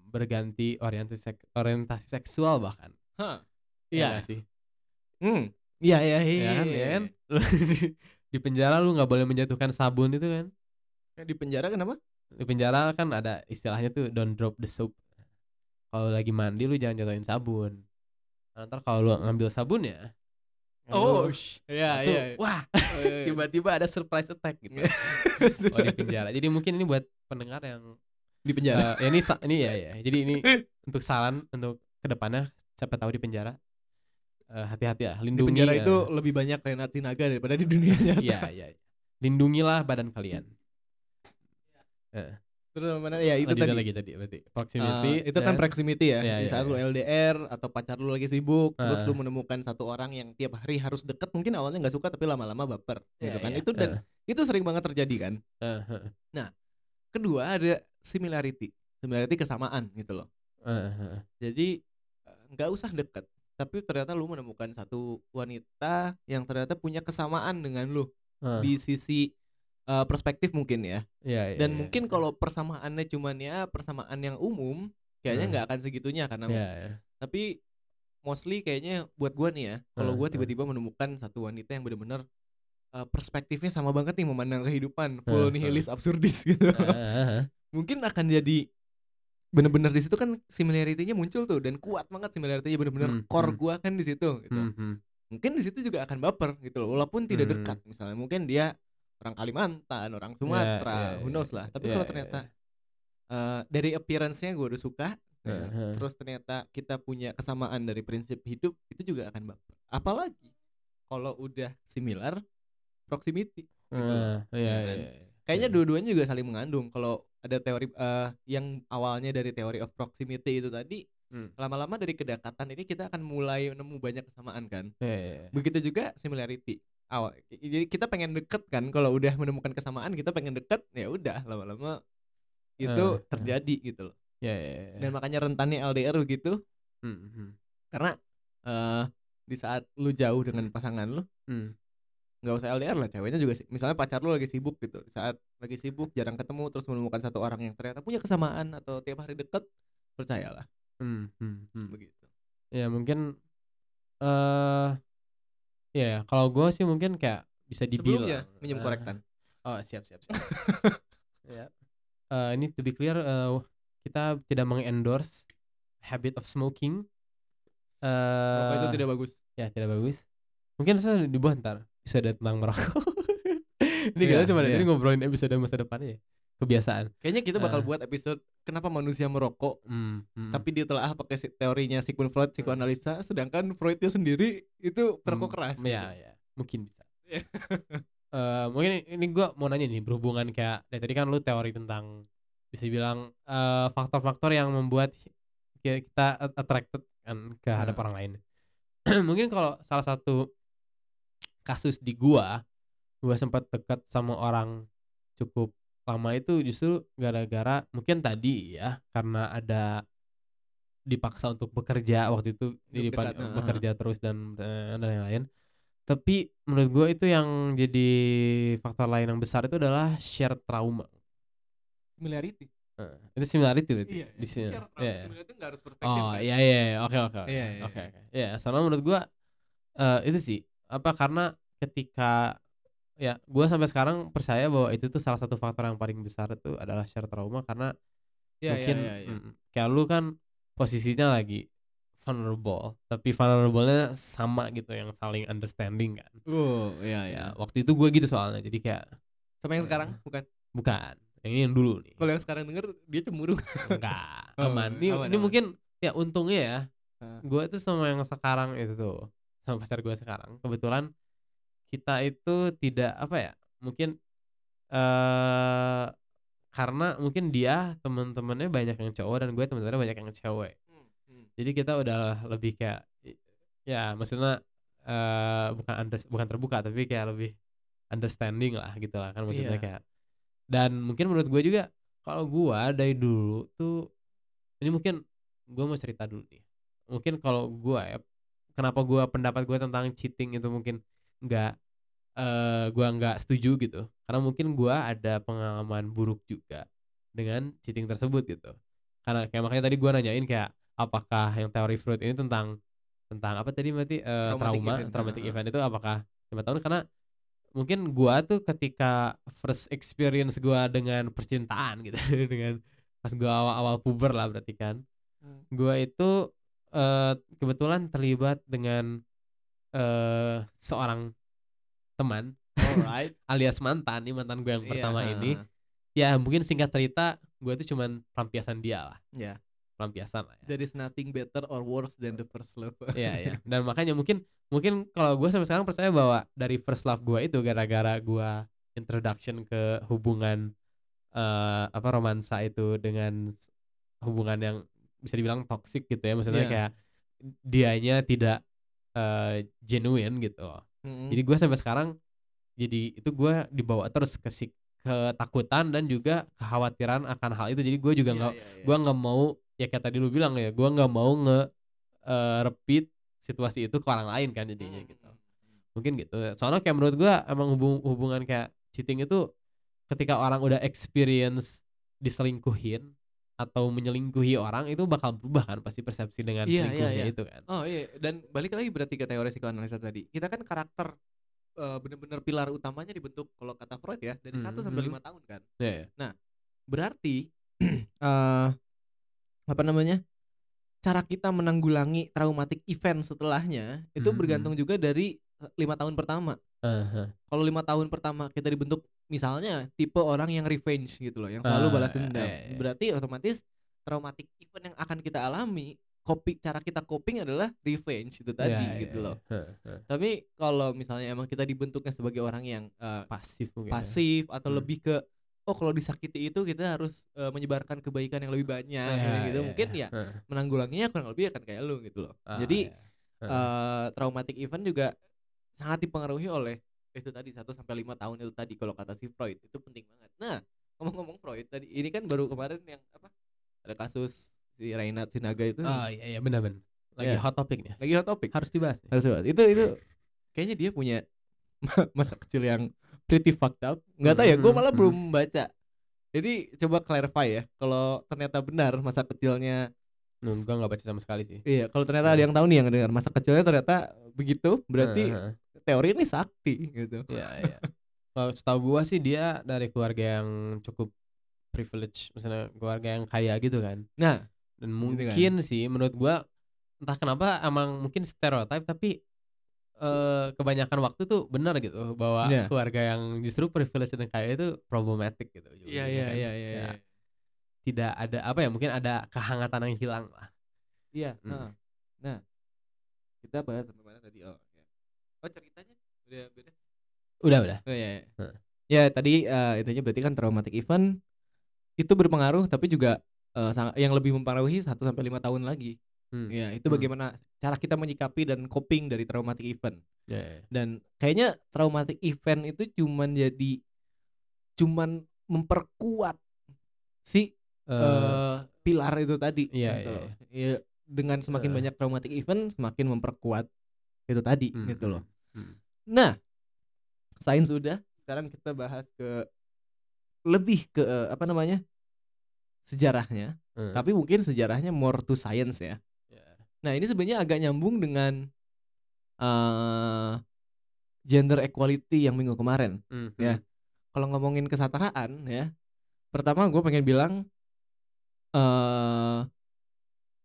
berganti orientasi sek- orientasi seksual bahkan. Hah. Iya Iya. nggak sih? Hmm. Iya iya iya. Ya kan, ya kan? *laughs* Lu di- di penjara lu nggak boleh menjatuhkan sabun itu kan? Di penjara kenapa? di penjara kan ada istilahnya tuh don't drop the soap kalau lagi mandi lu jangan jatuhin sabun Nah, ntar kalau lu ngambil sabunnya Oh, lu- sh- iya tuh, iya. wah Tiba tiba-tiba ada surprise attack gitu. Kalau *laughs* di penjara. Jadi mungkin ini buat pendengar yang di penjara. eh, ya ini ini ya ya. Jadi ini untuk saran untuk ke depannya siapa tahu di penjara. Eh, hati-hati ya Di lindungi penjara eh, itu lebih banyak Renat Sinaga daripada di dunia *laughs* nyata. iya iya iya. lindungilah badan kalian Terus mana ya itu Lanjutin tadi. lagi tadi berarti proximity Ah, itu kan dan- proximity ya. Di iya, saat lu iya. LDR atau pacar lu lagi sibuk, terus Ah. lu menemukan satu orang yang tiap hari harus deket, mungkin awalnya nggak suka tapi lama-lama baper, gitu Iya, kan. Itu dan Eh, itu sering banget terjadi kan. eh, eh, Kedua ada similarity, similarity kesamaan gitu loh. eh. Jadi eh, nggak usah deket, tapi ternyata lu menemukan satu wanita yang ternyata punya kesamaan dengan lu Eh, di sisi eh, perspektif mungkin ya. iya, iya, Dan iya. mungkin kalau persamaannya cuman ya persamaan yang umum, kayaknya Hmm. nggak akan segitunya karena Iya, iya. tapi mostly kayaknya buat gua nih ya kalau Heeh, gua heeh. tiba-tiba menemukan satu wanita yang benar-benar uh, perspektifnya sama banget nih memandang kehidupan Heeh, full nihilis absurdis gitu Eh, eh, eh. *laughs* mungkin akan jadi bener-bener di situ kan similarity-nya muncul tuh dan kuat banget similarity-nya bener-bener Hmm, core hmm. gua kan di situ gitu Hmm, hmm. mungkin di situ juga akan baper gitu loh walaupun tidak Hmm. dekat misalnya mungkin dia orang Kalimantan orang Sumatera iya, who iya, knows lah tapi iya, kalau iya, ternyata uh, dari appearance-nya gua udah suka ya, Heeh. terus ternyata kita punya kesamaan dari prinsip hidup itu juga akan baper apalagi kalau udah similar proximity gitu iya, ya kan? iya, iya. kayaknya Iya. dua-duanya juga saling mengandung kalau ada teori eh, yang awalnya dari teori of proximity itu tadi Hmm. lama-lama dari kedekatan ini kita akan mulai nemu banyak kesamaan kan Iya, iya, iya. begitu juga similarity awal jadi kita pengen deket kan kalau udah menemukan kesamaan kita pengen deket ya udah lama-lama itu eh. terjadi gitu loh Iya, iya, iya. dan makanya rentannya LDR begitu Hmm, hmm. karena eh di saat lu jauh dengan pasangan lu Hmm. nggak usah LDR lah ceweknya juga sih misalnya pacar lu lagi sibuk gitu Di saat lagi sibuk jarang ketemu terus menemukan satu orang yang ternyata punya kesamaan atau tiap hari deket percayalah Hmm, hmm, hmm. begitu Ya mungkin eh ya ya, kalau gue sih mungkin kayak bisa dibilang sebelumnya minjem eh, korektan Oh siap siap siap. *laughs* ya. Eh, ini to be clear, eh, kita tidak mengendorse habit of smoking. Eh, Rokok itu tidak bagus Ya tidak bagus. Mungkin saya dibuat ntar bisa ada tentang merokok. Ini Iya, kita cuma iya. ngobrolin episode masa depan ya. Kebiasaan. kayaknya kita bakal Eh. buat episode kenapa manusia merokok Hmm, hmm. tapi ditelaah pakai si- teorinya Sigmund Freud psikoanalisa sedangkan Freudnya sendiri itu perokok Hmm, keras Ya, gitu. ya, mungkin bisa. Iya. *laughs* Eh, mungkin ini gua mau nanya nih berhubungan kayak dari tadi kan lu teori tentang bisa bilang eh, faktor-faktor yang membuat kita at- attracted kan ke hadap Nah. orang lain. *clears throat* mungkin kalau salah satu kasus di gua, gua sempat dekat sama orang cukup lama itu justru gara-gara mungkin tadi ya karena ada dipaksa untuk bekerja waktu itu heeh. bekerja terus dan eh, dan lain-lain tapi menurut gue itu yang jadi faktor lain yang besar itu adalah shared trauma Similarity. Eh, itu similarity berarti Iya, di sini share Iya, iya. similarity nggak harus perfect. Oh iya iya iya. oke oke oke Iya, iya, oke iya. Iya, soalnya menurut gua eh itu sih apa karena ketika ya gua sampai sekarang percaya bahwa itu tuh salah satu faktor yang paling besar itu adalah share trauma karena Iya, mungkin iya, iya. mm, kayak lu kan posisinya lagi vulnerable tapi vulnerable-nya sama gitu yang saling understanding kan. Oh, iya, iya. Ya, waktu itu gua gitu soalnya. Jadi kayak Sama yang Eh. sekarang bukan. bukan yang ini yang dulu nih. Kalau yang sekarang denger dia cemburu. *laughs* Enggak, Oh, aman. Ini, aman, ini aman. mungkin ya untungnya ya. Gue tuh sama yang sekarang itu tuh, sama pacar gue sekarang. Kebetulan kita itu tidak apa ya? Mungkin eh karena mungkin dia temen-temennya banyak yang cowok dan gue temen-temennya banyak yang cewek. Hmm, Jadi kita udah lebih kayak ya maksudnya eh bukan under- bukan terbuka tapi kayak lebih understanding lah gitu lah kan maksudnya Iya. kayak dan mungkin menurut gue juga kalau gua dari dulu tuh ini mungkin gua mau cerita dulu nih mungkin kalau gua ya kenapa gua pendapat gua tentang cheating itu mungkin nggak eh gua nggak setuju gitu karena mungkin gua ada pengalaman buruk juga dengan cheating tersebut gitu karena kayak makanya tadi gua nanyain kayak apakah yang teori Freud ini tentang tentang apa tadi berarti Traumatic trauma event. traumatic event itu apakah lima tahun karena mungkin gua tuh ketika first experience gua dengan percintaan gitu *laughs* dengan pas gua awal-awal puber lah berarti kan Hmm. gua itu eh, kebetulan terlibat dengan eh seorang teman Alright. *laughs* alias mantan nih mantan gue yang Iya, pertama heeh, ini ya mungkin singkat cerita gue tuh cuman pelampiasan dia lah Ya. pelampiasan lah ya. There is nothing better or worse than the first love. *laughs* Iya iya. *laughs* Dan makanya mungkin mungkin kalau gue sampai sekarang percaya bahwa dari first love gue itu gara-gara gue introduction ke hubungan eh apa romansa itu dengan hubungan yang bisa dibilang toxic gitu ya. Maksudnya Iya. kayak dianya tidak eh genuine gitu. loh. Mm-mm. Jadi gue sampai sekarang jadi itu gue dibawa terus ke si- ketakutan dan juga kekhawatiran akan hal itu. Jadi gue juga Iya, nggak iya, iya. gua nggak mau ya kayak tadi lu bilang ya gua nggak mau nge eh, repeat situasi itu ke orang lain kan jadinya Hmm, gitu mungkin gitu soalnya kayak menurut gua emang hubung- hubungan kayak cheating itu ketika orang udah experience diselingkuhin atau menyelingkuhi orang itu bakal berubah kan pasti persepsi dengan Iya, iya, selingkuhnya iya. itu kan Oh iya, dan balik lagi berarti ke teori psikoanalisa tadi. Kita kan karakter eh, bener-bener pilar utamanya dibentuk kalau kata Freud ya dari 1 sampai Mhm. lima tahun kan. ya ya. Berarti *clears throat* eh apa namanya? Cara kita menanggulangi traumatic event setelahnya itu Mhm. bergantung juga dari eh, lima tahun pertama. Aha. Kalau lima tahun pertama kita dibentuk misalnya tipe orang yang revenge gitu loh, yang selalu Ah, balas iya, dendam. iya, iya. Berarti otomatis traumatic event yang akan kita alami, kopi cara kita coping adalah revenge itu tadi Ya, ya, gitu ya. loh. Tapi kalau misalnya emang kita dibentuknya sebagai orang yang eh, pasif mungkin ya. pasif atau Hmm. lebih ke oh kalau disakiti itu kita harus eh, menyebarkan kebaikan yang lebih banyak Ya, gitu. ya, Mungkin ya Heeh. menanggulanginya kurang lebih akan kayak lu gitu loh. Ah, Jadi ya. Heeh. eh traumatic event juga sangat dipengaruhi oleh itu tadi 1 sampai 5 tahun itu tadi kalau kata si Freud itu penting banget. Nah, ngomong-ngomong Freud tadi ini kan baru kemarin yang apa? Ada kasus si Reinhard Sinaga itu oh iya iya benar benar lagi Iya. hot topic nih lagi hot topic. harus dibahas nih. Harus dibahas. Itu itu kayaknya dia punya *laughs* masa kecil yang pretty fucked up. Nggak tahu ya, gue Hmm, malah hmm. belum baca. Jadi coba clarify ya, kalau ternyata benar masa kecilnya, Hmm, gua nggak baca sama sekali sih iya kalau ternyata ada yang tahu nih yang dengar masa kecilnya ternyata begitu, berarti Heeh. Teori ini sakti gitu. Iya, iya. Kalau setahu gua sih dia dari keluarga yang cukup privilege, misalnya keluarga yang kaya gitu kan. Nah, Dan Gitu kan. mungkin sih menurut gua entah kenapa emang mungkin stereotip tapi eh kebanyakan waktu tuh benar gitu bahwa Iya. keluarga yang justru privilege dan kaya itu problematic gitu. iya ujung-ujungnya iya kan. iya iya. Ya, iya. Tidak ada apa ya mungkin ada kehangatan yang hilang lah. Iya, Hmm. heeh. Nah, kita bahas sampai mana tadi? Oh. Oh, ceritanya udah beda. Udah udah. Oh iya. iya. Heeh. Ya tadi eh, intinya berarti kan traumatic event itu berpengaruh tapi juga sang- yang lebih mempengaruhi 1 sampai 5 tahun lagi. Hmm. Ya, itu Hmm. bagaimana cara kita menyikapi dan coping dari traumatic event. Ya, ya. Dan kayaknya traumatic event itu cuman jadi cuman memperkuat si Eh, eh, pilar itu tadi. iya, gitu loh. Iya, dengan semakin Heeh. banyak traumatic event semakin memperkuat itu tadi Hmm, gitu loh. Hmm. Nah, sains sudah, sekarang kita bahas ke lebih ke eh, apa namanya? sejarahnya, Hmm. tapi mungkin sejarahnya more to science ya. Ya. Nah, ini sebenarnya agak nyambung dengan eh gender equality yang minggu kemarin. Hmm, Ya. Kalau ngomongin kesetaraan ya, pertama gue pengen bilang eh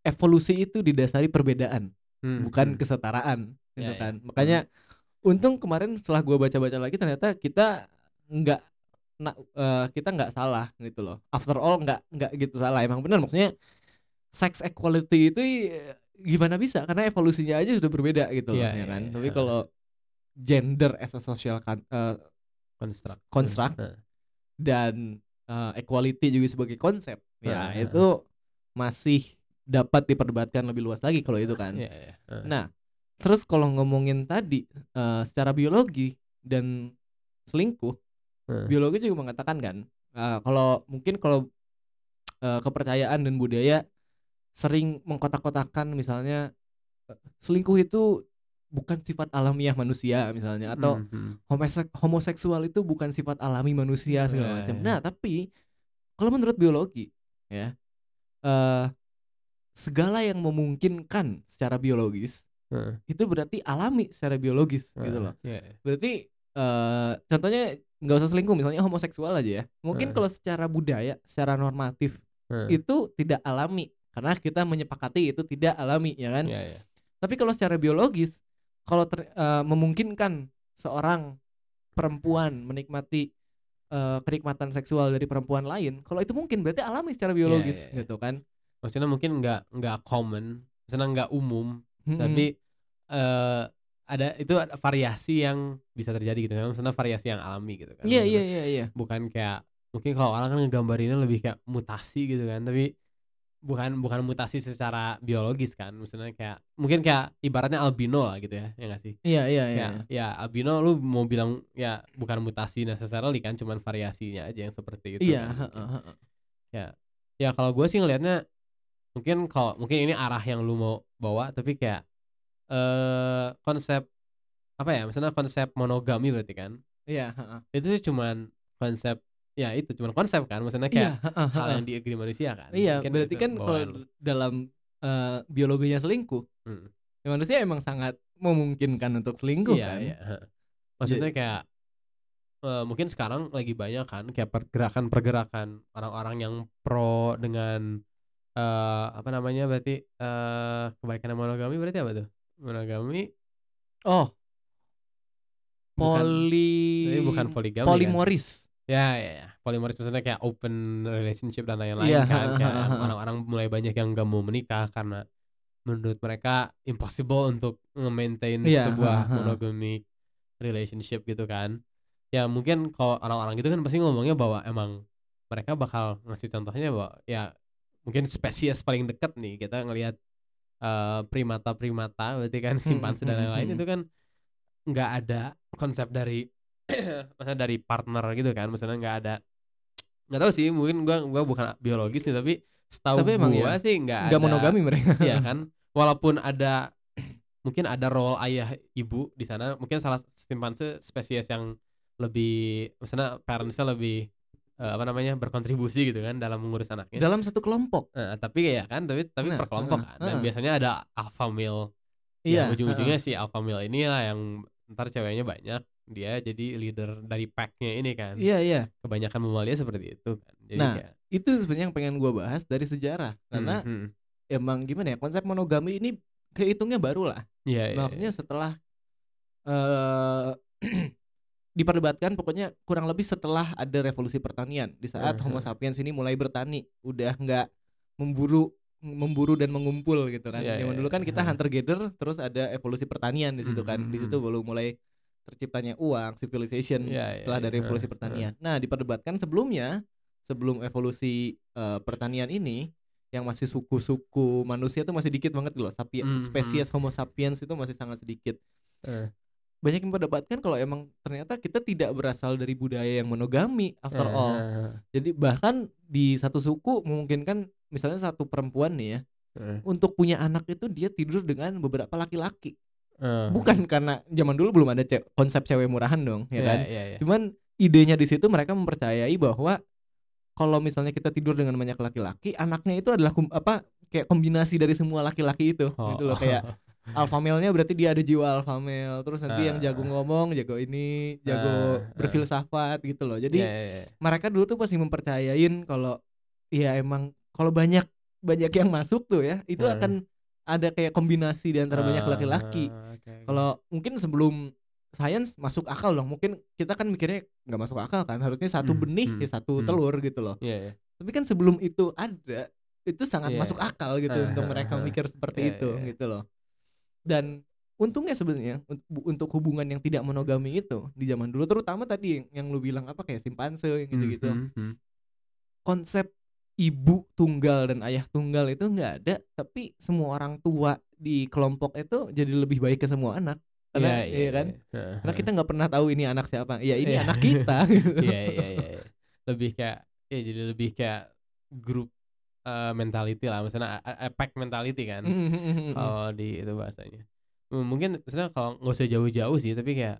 evolusi itu didasari perbedaan, hmm, bukan hmm. kesetaraan, gitu Ya, ya. kan. Makanya untung kemarin setelah gue baca-baca lagi ternyata kita nggak na- eh, kita nggak salah gitu loh. After all nggak nggak gitu salah. Emang benar maksudnya sex equality itu eh, gimana bisa? Karena evolusinya aja sudah berbeda gitu loh, Iya, ya iya, kan. iya. Tapi kalau gender as a social kan, eh, Construct. Construct. Nah, dan uh, equality juga sebagai konsep ya Heeh, itu masih dapat diperdebatkan lebih luas lagi kalau itu kan. Iya, iya. Heeh. Nah, terus kalau ngomongin tadi uh, secara biologi dan selingkuh, Heeh. biologi juga mengatakan kan uh, kalau mungkin kalau uh, kepercayaan dan budaya sering mengkotak-kotakan misalnya uh, selingkuh itu bukan sifat alamiah manusia misalnya atau Hmm, hmm. homosek- homoseksual itu bukan sifat alami manusia segala Iya, macam. iya. Nah, tapi kalau menurut biologi ya eh segala yang memungkinkan secara biologis Heeh. itu berarti alami secara biologis gitu Heeh. loh. Iya, iya. Berarti eh contohnya nggak usah selingkuh misalnya homoseksual aja ya. Mungkin Heeh. kalau secara budaya, secara normatif Heeh. itu tidak alami karena kita menyepakati itu tidak alami ya kan. Iya, iya. Tapi kalau secara biologis, kalau ter- eh, memungkinkan seorang perempuan menikmati eh, kenikmatan seksual dari perempuan lain, kalau itu mungkin berarti alami secara biologis iya, iya. gitu kan. Maksudnya mungkin nggak nggak common, maksudnya nggak umum, Mm-mm. tapi eh ada itu ada variasi yang bisa terjadi gitu kan. Maksudnya variasi yang alami gitu kan. Iya iya iya iya. Bukan kayak mungkin kalau orang kan ngegambarinnya lebih kayak mutasi gitu kan, tapi bukan bukan mutasi secara biologis kan. Maksudnya kayak mungkin kayak ibaratnya albino lah gitu ya, ya nggak sih? Iya iya iya. Kayak ya albino lu mau bilang ya bukan mutasi necessarily kan, cuman variasinya aja yang seperti itu. Iya, kan, mungkin. heeh, heeh. ya ya kalau gue sih ngelihatnya mungkin kalau mungkin ini arah yang lu mau bawa tapi kayak eh konsep apa ya misalnya konsep monogami berarti kan Iya, heeh. itu sih cuman konsep ya itu cuman konsep kan maksudnya Iya, kayak heeh, hal yang diagri manusia kan Iya, Mungkin berarti itu kan kalau dalam eh, biologinya selingkuh, Hmm. ya manusia emang sangat memungkinkan untuk selingkuh iya kan. iya heeh. maksudnya kayak eh, mungkin sekarang lagi banyak kan kayak pergerakan-pergerakan orang-orang yang pro dengan eh apa namanya berarti eh kebaikan monogami berarti apa tuh monogami Oh. Bukan- Tapi bukan poligami kan? polimoris. Ya, ya, ya. Polimoris maksudnya kayak open relationship dan lain-lain Iya, kan. *laughs* Kayak ha, ha. orang-orang mulai banyak yang gak mau menikah karena menurut mereka impossible untuk nge-maintain Iya, sebuah *laughs* monogamic relationship gitu kan. Ya mungkin kalau orang-orang gitu kan pasti ngomongnya bahwa emang mereka bakal ngasih contohnya bahwa ya mungkin spesies paling dekat nih kita ngelihat eh, primata-primata berarti kan Hmm, simpanse dan hmm, lain-lain hmm. itu kan nggak ada konsep dari *clears throat* maksudnya dari partner gitu kan maksudnya nggak ada nggak tahu sih mungkin gua gua bukan biologis nih tapi setahu Tapi emang gua ya, sih nggak Enggak ada monogami mereka. iya kan walaupun ada *clears throat* mungkin ada role ayah ibu di sana mungkin salah simpanse spesies yang lebih maksudnya parentsnya lebih eh, apa namanya berkontribusi gitu kan dalam mengurus anaknya Dalam satu kelompok. Eh, tapi ya kan tapi tapi Nah, per kelompok heeh, kan dan heeh. biasanya ada alpha male Iya. ya ujung-ujungnya si alpha male inilah yang ntar ceweknya banyak dia jadi leader dari packnya ini kan Iya, iya. kebanyakan mamalia seperti itu kan jadi Nah, kayak Itu sebenarnya yang pengen gua bahas dari sejarah karena hmm, hmm. emang gimana ya konsep monogami ini kehitungnya baru lah. Iya, iya, Maksudnya setelah eh *clears throat* diperdebatkan pokoknya kurang lebih setelah ada revolusi pertanian di saat Mhm. Homo sapiens ini mulai bertani udah nggak memburu memburu dan mengumpul gitu kan. Iya, Zaman iya, dulu kan iya. kita hunter gatherer terus ada evolusi pertanian di situ kan. Mhm, Di situ mhm. baru mulai terciptanya uang, civilization Iya, iya, setelah iya. dari revolusi Heeh, pertanian. Nah, diperdebatkan sebelumnya sebelum evolusi eh, pertanian ini yang masih suku-suku manusia tuh masih dikit banget loh. Sapi Mhm. spesies Homo sapiens itu masih sangat sedikit. Eh. Banyak yang memperdebatkan kalau emang ternyata kita tidak berasal dari budaya yang monogami after Eh, all. eh, eh. Jadi bahkan di satu suku memungkinkan misalnya satu perempuan nih ya Heeh. untuk punya anak itu dia tidur dengan beberapa laki-laki. Eh, Bukan karena zaman dulu belum ada ce- konsep cewek murahan dong, ya iya, kan? iya, iya. Cuman idenya di situ mereka mempercayai bahwa kalau misalnya kita tidur dengan banyak laki-laki, anaknya itu adalah apa kayak kombinasi dari semua laki-laki itu, Oh, gitu loh kayak *laughs* alpha male-nya berarti dia ada jiwa alpha male, terus nanti yang jago Ah. ngomong, jago ini, jago ah. berfilsafat gitu loh. Jadi Iya, iya, iya. mereka dulu tuh pasti mempercayain kalau ya emang kalau banyak banyak yang masuk tuh ya, itu Hmm. akan ada kayak kombinasi di antara banyak laki-laki. Kalau mungkin sebelum sains masuk akal dong, mungkin kita kan mikirnya nggak masuk akal kan, harusnya satu Hmm, benih hmm, ya satu hmm. telur gitu loh. Iya, iya. Tapi kan sebelum itu ada, itu sangat Iya. masuk akal gitu Ah, untuk mereka ah. mikir seperti Iya, itu iya. gitu loh. Dan untungnya sebenarnya untuk hubungan yang tidak monogami itu di zaman dulu terutama tadi yang, yang lu bilang apa kayak simpanse yang gitu-gitu. Hmm, hmm. Konsep ibu tunggal dan ayah tunggal itu nggak ada, tapi semua orang tua di kelompok itu jadi lebih baik ke semua anak. Karena Iya, iya, kan? Heeh, Karena kita nggak pernah tahu ini anak siapa. Ya ini Iya. anak kita. gitu. *laughs* Iya, iya, iya, iya. Lebih kayak ya jadi lebih kayak grup eh, mentality lah, misalnya pack mentality kan. Mm-hmm. kalau di itu bahasanya Hmm, mungkin sebenarnya kalau nggak usah jauh-jauh sih tapi kayak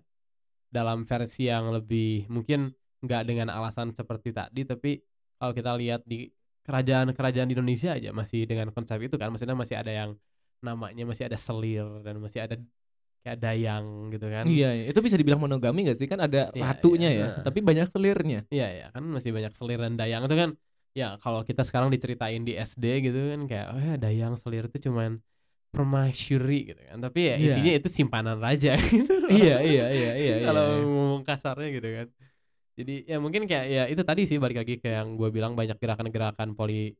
dalam versi yang lebih mungkin nggak dengan alasan seperti tadi tapi kalau kita lihat di kerajaan-kerajaan di Indonesia aja masih dengan konsep itu kan maksudnya masih ada yang namanya masih ada selir dan masih ada kayak dayang gitu kan Iya, iya. itu bisa dibilang monogami gak sih? Kan ada Iya, ratunya iya, ya, heeh. tapi banyak selirnya. Iya ya kan masih banyak selir dan dayang itu kan ya kalau kita sekarang diceritain di SD gitu kan kayak oh ya dayang selir itu cuman permaisuri gitu kan tapi ya Iya. intinya itu simpanan raja *laughs* gitu iya, iya, iya, iya, iya. kalau iya. ngomong kasarnya gitu kan jadi ya mungkin kayak ya itu tadi sih balik lagi ke yang gue bilang banyak gerakan-gerakan poli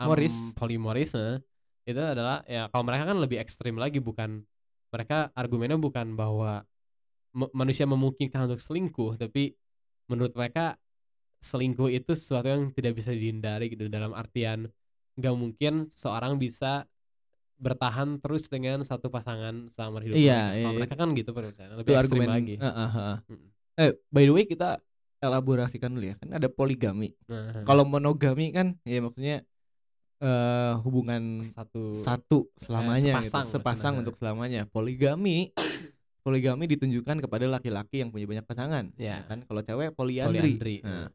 am- Moris. polimoris nah, itu adalah ya kalau mereka kan lebih ekstrim lagi bukan mereka argumennya bukan bahwa manusia memungkinkan untuk selingkuh tapi menurut mereka selingkuh itu sesuatu yang tidak bisa dihindari gitu dalam artian nggak mungkin seorang bisa bertahan terus dengan satu pasangan selama hidupnya Iya, gitu. Kalau iya, mereka kan gitu permisalnya lebih ekstrim argumen lagi Heeh, heeh. Mm. Eh, by the way kita elaborasikan dulu ya. Kan ada poligami. Nah, Kalau monogami kan ya maksudnya eh hubungan satu satu selamanya gitu, sepasang sepasang maksudnya. untuk selamanya. Poligami poligami ditunjukkan kepada laki-laki yang punya banyak pasangan, Ya. kan? Kalau cewek poliandri. poliandri. Nah,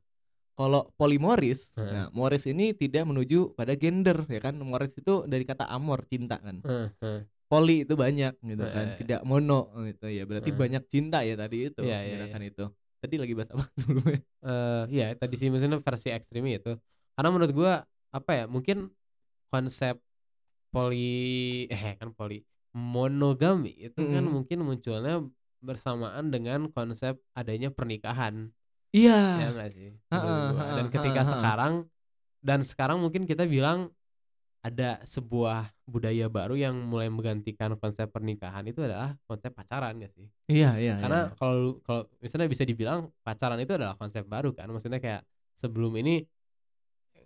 kalau polimoris, Heeh. nah moris ini tidak menuju pada gender ya kan. Moris itu dari kata amor, cinta kan. Heeh, heeh. Poli itu banyak gitu kan, Eh. tidak mono gitu ya. Berarti Eh. banyak cinta ya tadi itu, Iya, iya, gerakan itu. Tadi lagi bahas apa *laughs* sebelumnya? Eh, ya tadi sih maksudnya versi ekstrimnya itu. Karena menurut gua apa ya mungkin konsep poli eh kan poli monogami itu kan Mm-mm. mungkin munculnya bersamaan dengan konsep adanya pernikahan Iya. ya nggak sih menurut Ha-ha, gua. dan ketika sekarang dan sekarang mungkin kita bilang ada sebuah budaya baru yang mulai menggantikan konsep pernikahan itu adalah konsep pacaran ya sih Iya, iya, karena iya. kalau lu- kalau misalnya bisa dibilang pacaran itu adalah konsep baru kan maksudnya kayak sebelum ini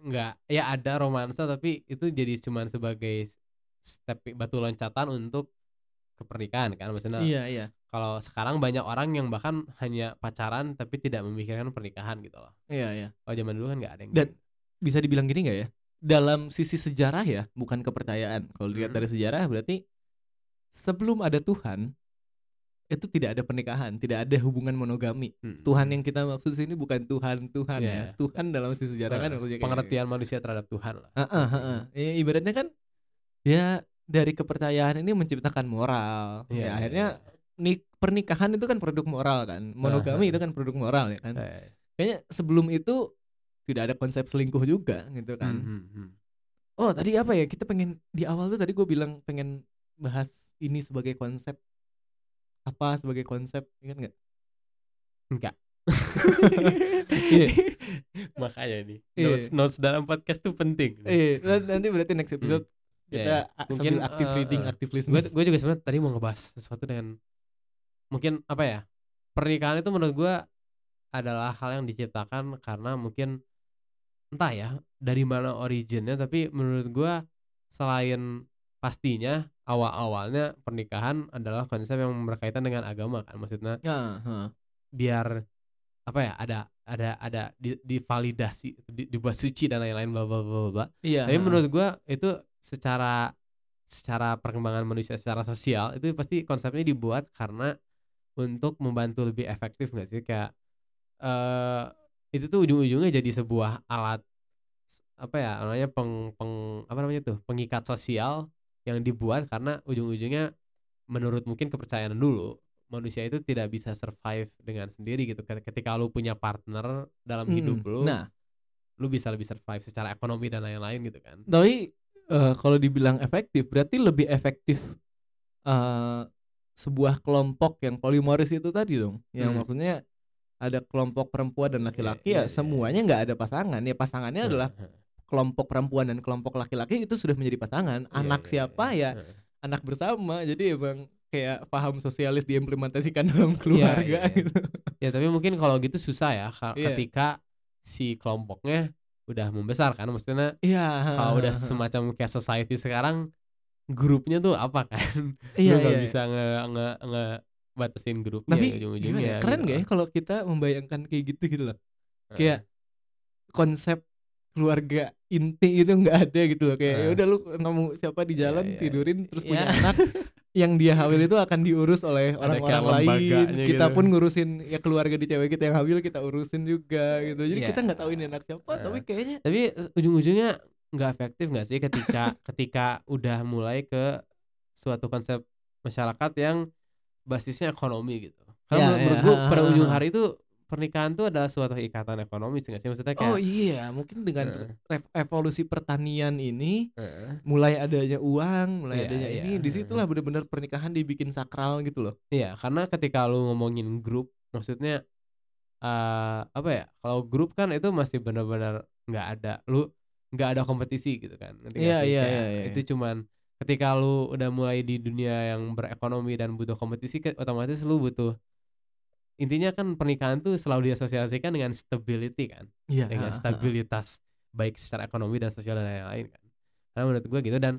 nggak ya ada romansa tapi itu jadi cuman sebagai step batu loncatan untuk ke pernikahan kan maksudnya Iya, iya. Kalau sekarang banyak orang yang bahkan hanya pacaran tapi tidak memikirkan pernikahan gitu loh Iya, iya. kalau zaman dulu kan nggak ada yang Dan gitu. bisa dibilang gini nggak ya? Dalam sisi sejarah ya, bukan kepercayaan. Kalau dilihat Hmm. dari sejarah berarti sebelum ada Tuhan itu tidak ada pernikahan, tidak ada hubungan monogami. Hmm. Tuhan yang kita maksud sini bukan Tuhan Tuhan ya. Iya. Tuhan dalam sisi sejarah kan Nah, maksudnya kayak- pengertian manusia terhadap Tuhan lah Heeh, heeh. Ya, ibaratnya kan ya dari kepercayaan ini menciptakan moral. Iya, ya iya, akhirnya nik pernikahan itu kan produk moral kan. Monogami itu kan produk moral ya kan. Eh, Kayaknya sebelum itu tidak ada konsep selingkuh juga gitu kan. hmm, hmm, hmm. Oh tadi apa ya kita pengen di awal tuh tadi gue bilang pengen bahas ini sebagai konsep apa sebagai konsep ingat nggak? enggak *laughs* Iya. *laughs* makanya nih Iya. notes notes dalam podcast tuh penting Eh nan- nanti berarti next episode Iya, kita iya. a- Mungkin, aktif eh, reading, eh, aktif listening. gue juga sebenarnya tadi mau ngebahas sesuatu dengan mungkin apa ya pernikahan itu menurut gue adalah hal yang diciptakan karena mungkin entah ya dari mana originnya tapi menurut gue selain pastinya awal-awalnya pernikahan adalah konsep yang berkaitan dengan agama kan maksudnya Ya, heeh. biar apa ya ada ada ada di, divalidasi di, dibuat suci dan lain-lain bla bla bla bla, Iya. tapi menurut gua itu secara secara perkembangan manusia secara sosial itu pasti konsepnya dibuat karena untuk membantu lebih efektif nggak sih? Kayak eh itu tuh ujung-ujungnya jadi sebuah alat apa ya namanya peng, peng apa namanya tuh pengikat sosial yang dibuat karena ujung-ujungnya menurut mungkin kepercayaan dulu manusia itu tidak bisa survive dengan sendiri gitu. Ket- ketika lu punya partner dalam hidup Mm, lu Nah, lu bisa lebih survive secara ekonomi dan lain-lain gitu kan. Tapi eh, kalau dibilang efektif berarti lebih efektif eh sebuah kelompok yang polimoris itu tadi dong. Yang Hmm. maksudnya ada kelompok perempuan dan laki-laki iya, ya iya. semuanya nggak ada pasangan. Ya pasangannya adalah kelompok perempuan dan kelompok laki-laki itu sudah menjadi pasangan. iya, Anak iya, siapa iya. ya anak bersama. Jadi emang kayak paham sosialis diimplementasikan *laughs* dalam keluarga iya. gitu. Ya tapi mungkin kalau gitu susah ya ka- Iya. ketika si kelompoknya udah membesar kan maksudnya Iya. kalau udah semacam kayak society sekarang grupnya tuh apa kan *laughs* Iya, lu nggak iya. bisa nge nge nge batasin grupnya Tapi ujung-ujungnya gimana ya, keren gitu gak ya kan. kalau kita membayangkan kayak gitu gitu loh. Heeh. Kayak konsep keluarga inti itu nggak ada gitu loh kayak ya Heeh. udah lu nemu siapa di Iya, jalan iya. tidurin terus punya Iya. anak *laughs* yang dia hamil itu akan diurus oleh orang-orang lain kita gitu. pun ngurusin ya keluarga di cewek kita yang hamil kita urusin juga gitu jadi Iya. kita nggak tahu ini anak siapa Heeh. tapi kayaknya tapi eh, ujung-ujungnya nggak efektif nggak sih ketika ketika udah mulai ke suatu konsep masyarakat yang basisnya ekonomi gitu karena Ya, menurut, ya, menurut gua ha, pada ujung ha. hari itu pernikahan tuh adalah suatu ikatan ekonomis nggak sih maksudnya kayak oh iya mungkin dengan rev- evolusi pertanian ini Heeh. mulai adanya uang mulai Iya, adanya iya. ini di situlah bener-bener pernikahan dibikin sakral gitu loh Iya, karena ketika lu ngomongin grup, maksudnya eh apa ya? Kalau grup kan itu masih benar-benar nggak ada, lu nggak ada kompetisi gitu kan. Iya, iya, iya, iya. Itu cuman ketika lu udah mulai di dunia yang berekonomi dan butuh kompetisi, ke- otomatis lu butuh intinya kan pernikahan tuh selalu diasosiasikan dengan stability kan, iya dengan stabilitas baik secara ekonomi dan sosial dan lain-lain kan. Karena menurut gua gitu dan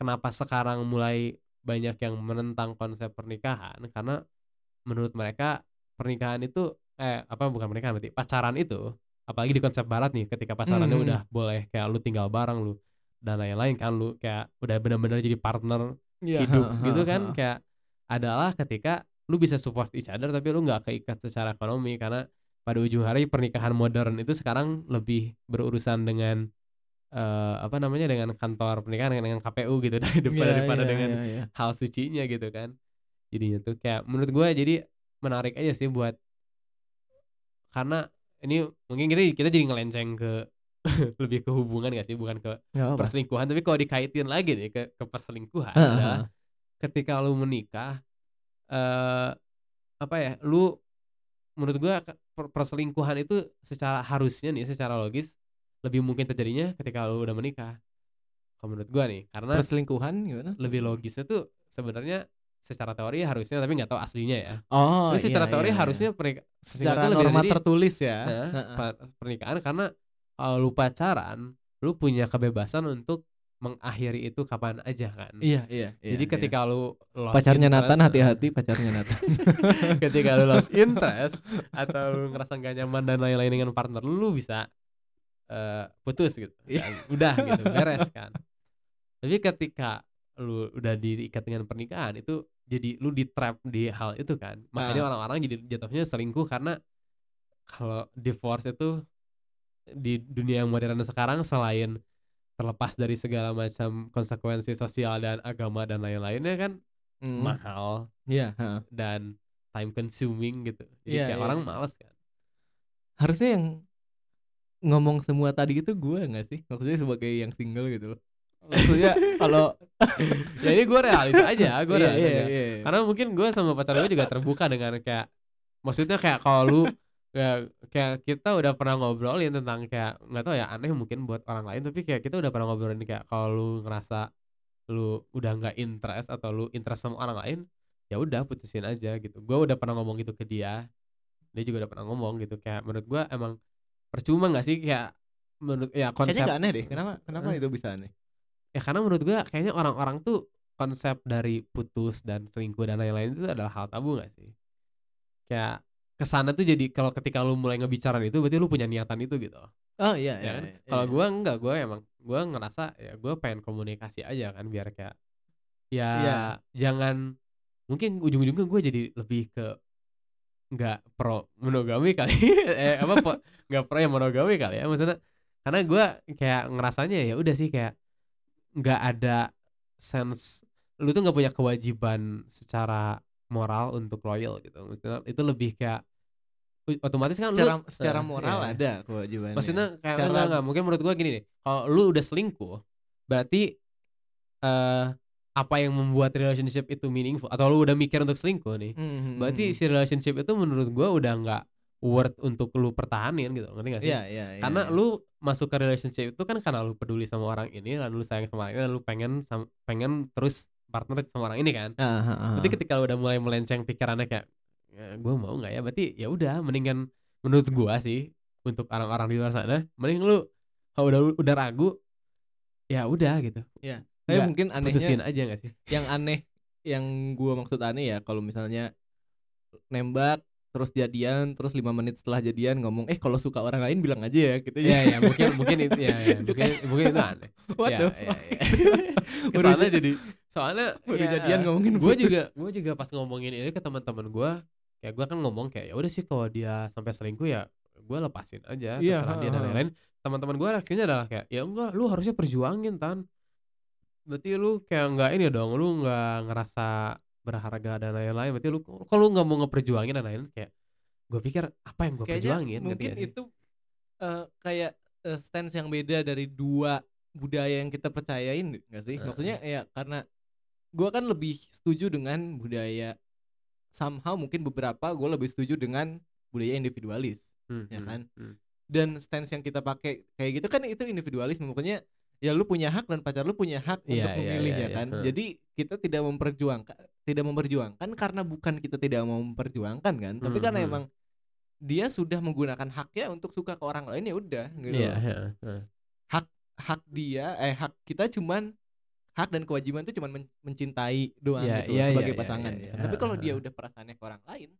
kenapa sekarang mulai banyak yang menentang konsep pernikahan karena menurut mereka pernikahan itu eh apa bukan pernikahan berarti pacaran itu apalagi di konsep barat nih ketika pacarannya Mhm. udah boleh kayak lu tinggal bareng lu dan lain-lain kan lu kayak udah benar-benar jadi partner Iya, hidup ha, ha, gitu kan ha. kayak adalah ketika lu bisa support each other tapi lu nggak keikat secara ekonomi karena pada ujung hari pernikahan modern itu sekarang lebih berurusan dengan eh, apa namanya dengan kantor pernikahan dengan, dengan KPU gitu *laughs* daripada, Iya, daripada iya, dengan iya, iya. hal sucinya gitu kan jadinya tuh kayak menurut gue jadi menarik aja sih buat karena ini mungkin kita kita jadi ngelenceng ke *laughs* lebih ke hubungan gak sih? Bukan ke apa-apa. perselingkuhan tapi kalau dikaitin lagi nih ke ke perselingkuhan Ha, ha, adalah ketika lu menikah eh apa ya lu menurut gua perselingkuhan itu secara harusnya nih secara logis lebih mungkin terjadinya ketika lu udah menikah. Kalau menurut gua nih karena perselingkuhan gimana? lebih logisnya tuh sebenarnya secara teori harusnya tapi nggak tahu aslinya ya. Oh tapi secara iya, teori iya, iya. harusnya pernik- secara lebih norma tertulis ya? Nah, pernikahan karena kalau lu pacaran lu punya kebebasan untuk mengakhiri itu kapan aja kan? Iya iya iya, jadi iya. ketika lu lost pacarnya interest, Nathan *laughs* hati-hati pacarnya Nathan. *laughs* Ketika lu lost *laughs* interest atau lu ngerasa gak nyaman dan lain-lain dengan partner lu, lu bisa eh, putus gitu Iya. Dan udah gitu beres kan? Tapi ketika lu udah diikat dengan pernikahan itu jadi lu di trap di hal itu kan makanya Ah. orang-orang jadi jatuhnya selingkuh karena kalau divorce itu di dunia yang modern sekarang selain terlepas dari segala macam konsekuensi sosial dan agama dan lain-lainnya kan Hmm. mahal iya ha. dan time consuming gitu. Jadi Iya, kayak iya. orang males kan. harusnya yang ngomong semua tadi itu gue nggak sih maksudnya sebagai yang single gitu loh maksudnya kalau *laughs* ya ini gue realis aja, gue iya, realis iya, aja. iya. Karena mungkin gue sama pacar gue juga terbuka dengan kayak maksudnya kayak kalau lu ya kayak kita udah pernah ngobrolin tentang kayak nggak tahu ya aneh mungkin buat orang lain tapi kayak kita udah pernah ngobrolin kayak kalau lu ngerasa lu udah nggak interest atau lu interest sama orang lain ya udah putusin aja gitu gue udah pernah ngomong gitu ke dia dia juga udah pernah ngomong gitu kayak menurut gue emang percuma nggak sih kayak menurut ya konsep kayaknya nggak aneh deh kenapa kenapa Hah? itu bisa aneh ya karena menurut gua kayaknya orang-orang tuh konsep dari putus dan selingkuh dan lain-lain itu adalah hal tabu gak sih kayak ke sana tuh jadi kalau ketika lu mulai ngebicara itu berarti lu punya niatan itu gitu Oh iya ya iya. kan? iya, Kalau iya. gua enggak, gua emang gua ngerasa ya gua pengen komunikasi aja kan biar kayak ya Iya. jangan mungkin ujung-ujungnya gue jadi lebih ke nggak pro monogami kali *laughs* eh apa nggak pro yang monogami kali ya maksudnya karena gua kayak ngerasanya ya udah sih kayak nggak ada sense lu tuh nggak punya kewajiban secara moral untuk loyal gitu maksudnya itu lebih kayak otomatis kan secara lu secara eh, moral iya. ada kewajibannya. Maksudnya kayak Secara- enggak, enggak, mungkin menurut gua gini deh. Kalau lu udah selingkuh, berarti eh apa yang membuat relationship itu meaningful atau lu udah mikir untuk selingkuh nih. Mhm, Berarti mhm. si relationship itu menurut gua udah nggak worth untuk lu pertahanin gitu. Ngerti gak sih? Iya iya iya. Karena iya. lu masuk ke relationship itu kan karena lu peduli sama orang ini, dan lu sayang sama orang ini, dan lu pengen pengen terus partner sama orang ini kan. Ah. Berarti ketika lu udah mulai melenceng pikirannya kayak gue mau nggak ya? Berarti ya udah mendingan menurut gua sih untuk orang-orang di luar sana, mending lu kalau udah udah ragu ya udah gitu. Tapi nggak, mungkin anehnya aja gak sih? yang aneh yang gua maksud aneh ya kalau misalnya nembak terus jadian terus lima menit setelah jadian ngomong eh kalau suka orang lain bilang aja ya gitu Iya ya mungkin mungkin itu ya, ya *laughs* mungkin mungkin itu aneh. What ya, the ya, fuck? ya. *laughs* Baru Soalnya ja- jadi soalnya baru jadian ngomongin gue juga gue juga pas ngomongin ini ke teman-teman gue kayak gue kan ngomong kayak ya udah sih kalau dia sampai selingkuh ya gue lepasin aja Iya, terserah dia dan lain-lain teman-teman gue reaksinya adalah kayak ya enggak lu harusnya perjuangin tan berarti lu kayak enggak ini dong lu nggak ngerasa berharga dan lain-lain berarti lu kalau lu nggak mau ngeperjuangin dan lain-lain kayak gue pikir apa yang gue perjuangin mungkin gak sih? itu eh, kayak eh, stance yang beda dari dua budaya yang kita percayain nggak sih Heeh. maksudnya ya karena gua kan lebih setuju dengan budaya somehow mungkin beberapa gue lebih setuju dengan budaya individualis Hmm, ya hmm, kan? hmm. dan stance yang kita pakai kayak gitu kan itu individualisme pokoknya ya lu punya hak dan pacar lu punya hak Iya, untuk iya, memilih iya, ya iya. kan Heeh. jadi kita tidak memperjuangkan tidak memperjuangkan karena bukan kita tidak mau memperjuangkan kan tapi Hmm, karena hmm. emang dia sudah menggunakan haknya untuk suka ke orang lain ya udah gitu Iya, loh. iya, iya. hak dia eh hak kita cuman hak dan kewajiban itu cuman men- mencintai doang Iya, gitu loh, iya, sebagai iya, iya, pasangan iya, gitu. iya. tapi kalau dia udah perasaannya ke orang lain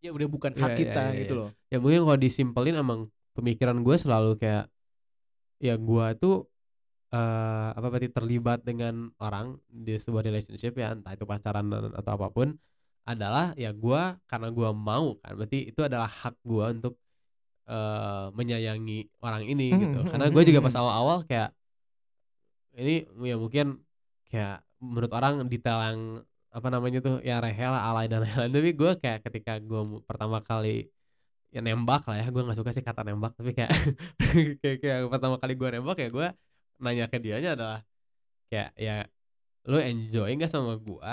ya udah bukan hak iya, kita iya, gitu iya. loh ya mungkin kalau disimpelin emang pemikiran gue selalu kayak ya gue tuh eh apa berarti terlibat dengan orang di sebuah relationship ya entah itu pacaran atau apa pun adalah ya gue karena gue mau kan berarti itu adalah hak gue untuk eh menyayangi orang ini Hmm, gitu hmm, karena gue juga hmm. pas awal-awal kayak ini ya mungkin kayak menurut orang detail yang apa namanya tuh ya rehel alay dan lain-lain tapi gue kayak ketika gue pertama kali ya nembak lah ya gue nggak suka sih kata nembak tapi kayak *laughs* kayak, kayak pertama kali gue nembak ya gue nanya ke dianya adalah kayak ya lu enjoy nggak sama gue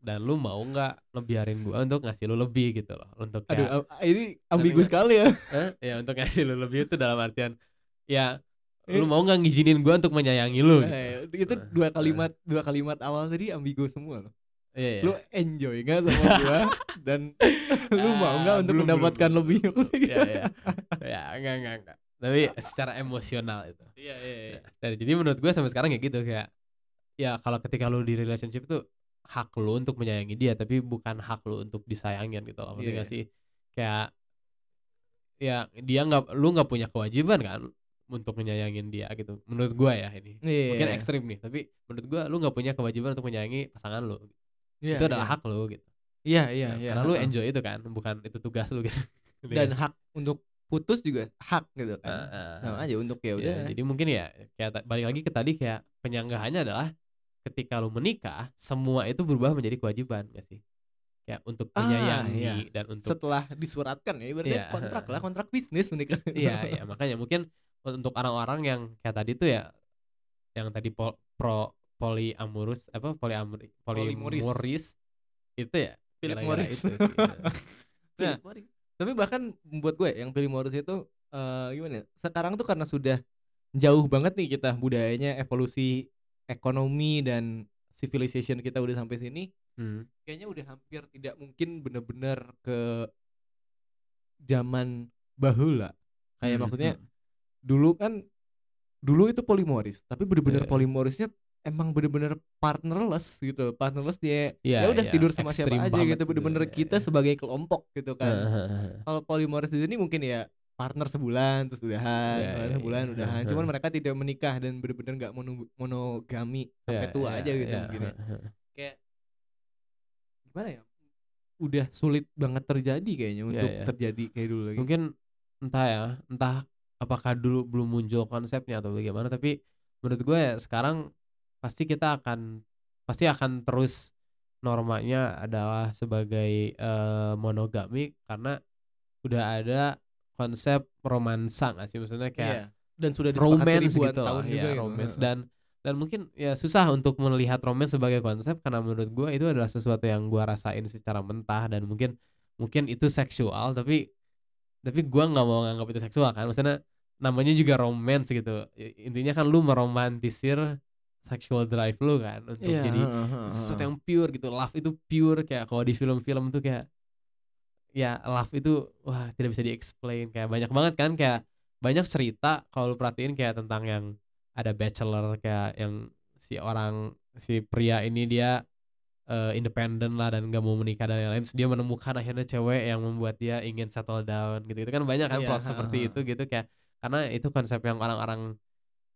dan lu mau nggak ngebiarin gue untuk ngasih lu lebih? Gitu loh. Untuk aduh kayak am- ini ambigu sekali ya. Hah? ya untuk ngasih lu lebih itu dalam artian ya Eh. lu mau nggak ngizinin gue untuk menyayangi lu? Gitu. Eh, itu Nah, dua nah. kalimat dua kalimat awal tadi ambigu semua loh. Iya, iya. lu enjoy nggak sama gua? Dan *laughs* lu mau nggak Ah, untuk belum, mendapatkan belum, lebih? Ya ya ya enggak enggak enggak tapi secara emosional itu. Iya iya iya. Ya, dan jadi menurut gue sampai sekarang ya gitu kayak ya kalau ketika lu di relationship tuh hak lu untuk menyayangi dia tapi bukan hak lu untuk disayangin gitu loh. Iya. nggak sih? Kayak ya dia nggak lu nggak punya kewajiban kan untuk menyayangin dia gitu. Menurut gua ya ini. Iya, mungkin iya. ekstrim nih tapi menurut gua lu nggak punya kewajiban untuk menyayangi pasangan lu. Iya, itu adalah iya. hak lu gitu. Iya iya Nah, iya. karena lu heeh. enjoy itu kan bukan itu tugas lu gitu. Dan hak untuk putus juga hak gitu kan Ah, ah, sama ah. aja untuk ya Ya, udah jadi mungkin ya kayak balik lagi ke tadi kayak penyanggahannya adalah ketika lu menikah semua itu berubah menjadi kewajiban gak sih kayak untuk Ah, menyayangi iya. dan untuk setelah disuratkan ya berarti Iya, kontrak heeh. lah *laughs* kontrak bisnis menikah iya iya *laughs* makanya mungkin untuk orang-orang yang kayak tadi tuh ya yang tadi pol, pro poliamorus apa poliamori Polimoris. polimoris itu ya Philip Morris. itu sih. *laughs* Nah, Nah. Tapi bahkan buat gue yang pilih Morris itu eh, gimana ya sekarang tuh karena sudah jauh banget nih kita budayanya evolusi ekonomi dan civilization kita udah sampai sini Hmm. kayaknya udah hampir tidak mungkin bener-bener ke zaman bahula kayak Hmm, maksudnya hmm. dulu kan dulu itu polimoris tapi bener-bener Iya, iya. polimorisnya emang bener-bener partnerless gitu. Partnerless dia Iya, ya udah iya, tidur sama siapa ekstrim aja gitu. gitu, bener-bener iya, kita iya. sebagai kelompok gitu kan. Kalau polimoris di sini mungkin ya partner sebulan terus udahan. Partner iya, sebulan iya. udahan cuman mereka tidak menikah dan bener-bener nggak mono- monogami sampai Iya, tua iya, aja gitu mungkin ya. heeh. kayak gimana ya? Udah sulit banget terjadi kayaknya untuk terjadi kayak dulu lagi. Mungkin entah ya entah apakah dulu belum muncul konsepnya atau bagaimana tapi menurut gue ya sekarang pasti kita akan pasti akan terus normanya adalah sebagai eh, monogami karena udah ada konsep romansa nggak sih maksudnya kayak Iya. dan sudah romance ribuan gitu tahun lah juga ya gitu. romance dan dan mungkin ya susah untuk melihat romance sebagai konsep karena menurut gue itu adalah sesuatu yang gue rasain secara mentah dan mungkin mungkin itu seksual tapi tapi gue nggak mau nganggap itu seksual kan maksudnya namanya juga romance gitu intinya kan lu meromantisir sexual drive lu kan untuk Iya, jadi heeh, sesuatu yang pure gitu. Love itu pure kayak kalau di film-film tuh kayak ya love itu wah tidak bisa di-explain. Kayak banyak banget kan kayak banyak cerita kalau lu perhatiin kayak tentang yang ada bachelor kayak yang si orang si pria ini dia eh, independen lah dan nggak mau menikah dan lain-lain dia menemukan akhirnya cewek yang membuat dia ingin settle down gitu. Itu kan banyak kan Iya, plot seperti itu gitu kayak karena itu konsep yang orang-orang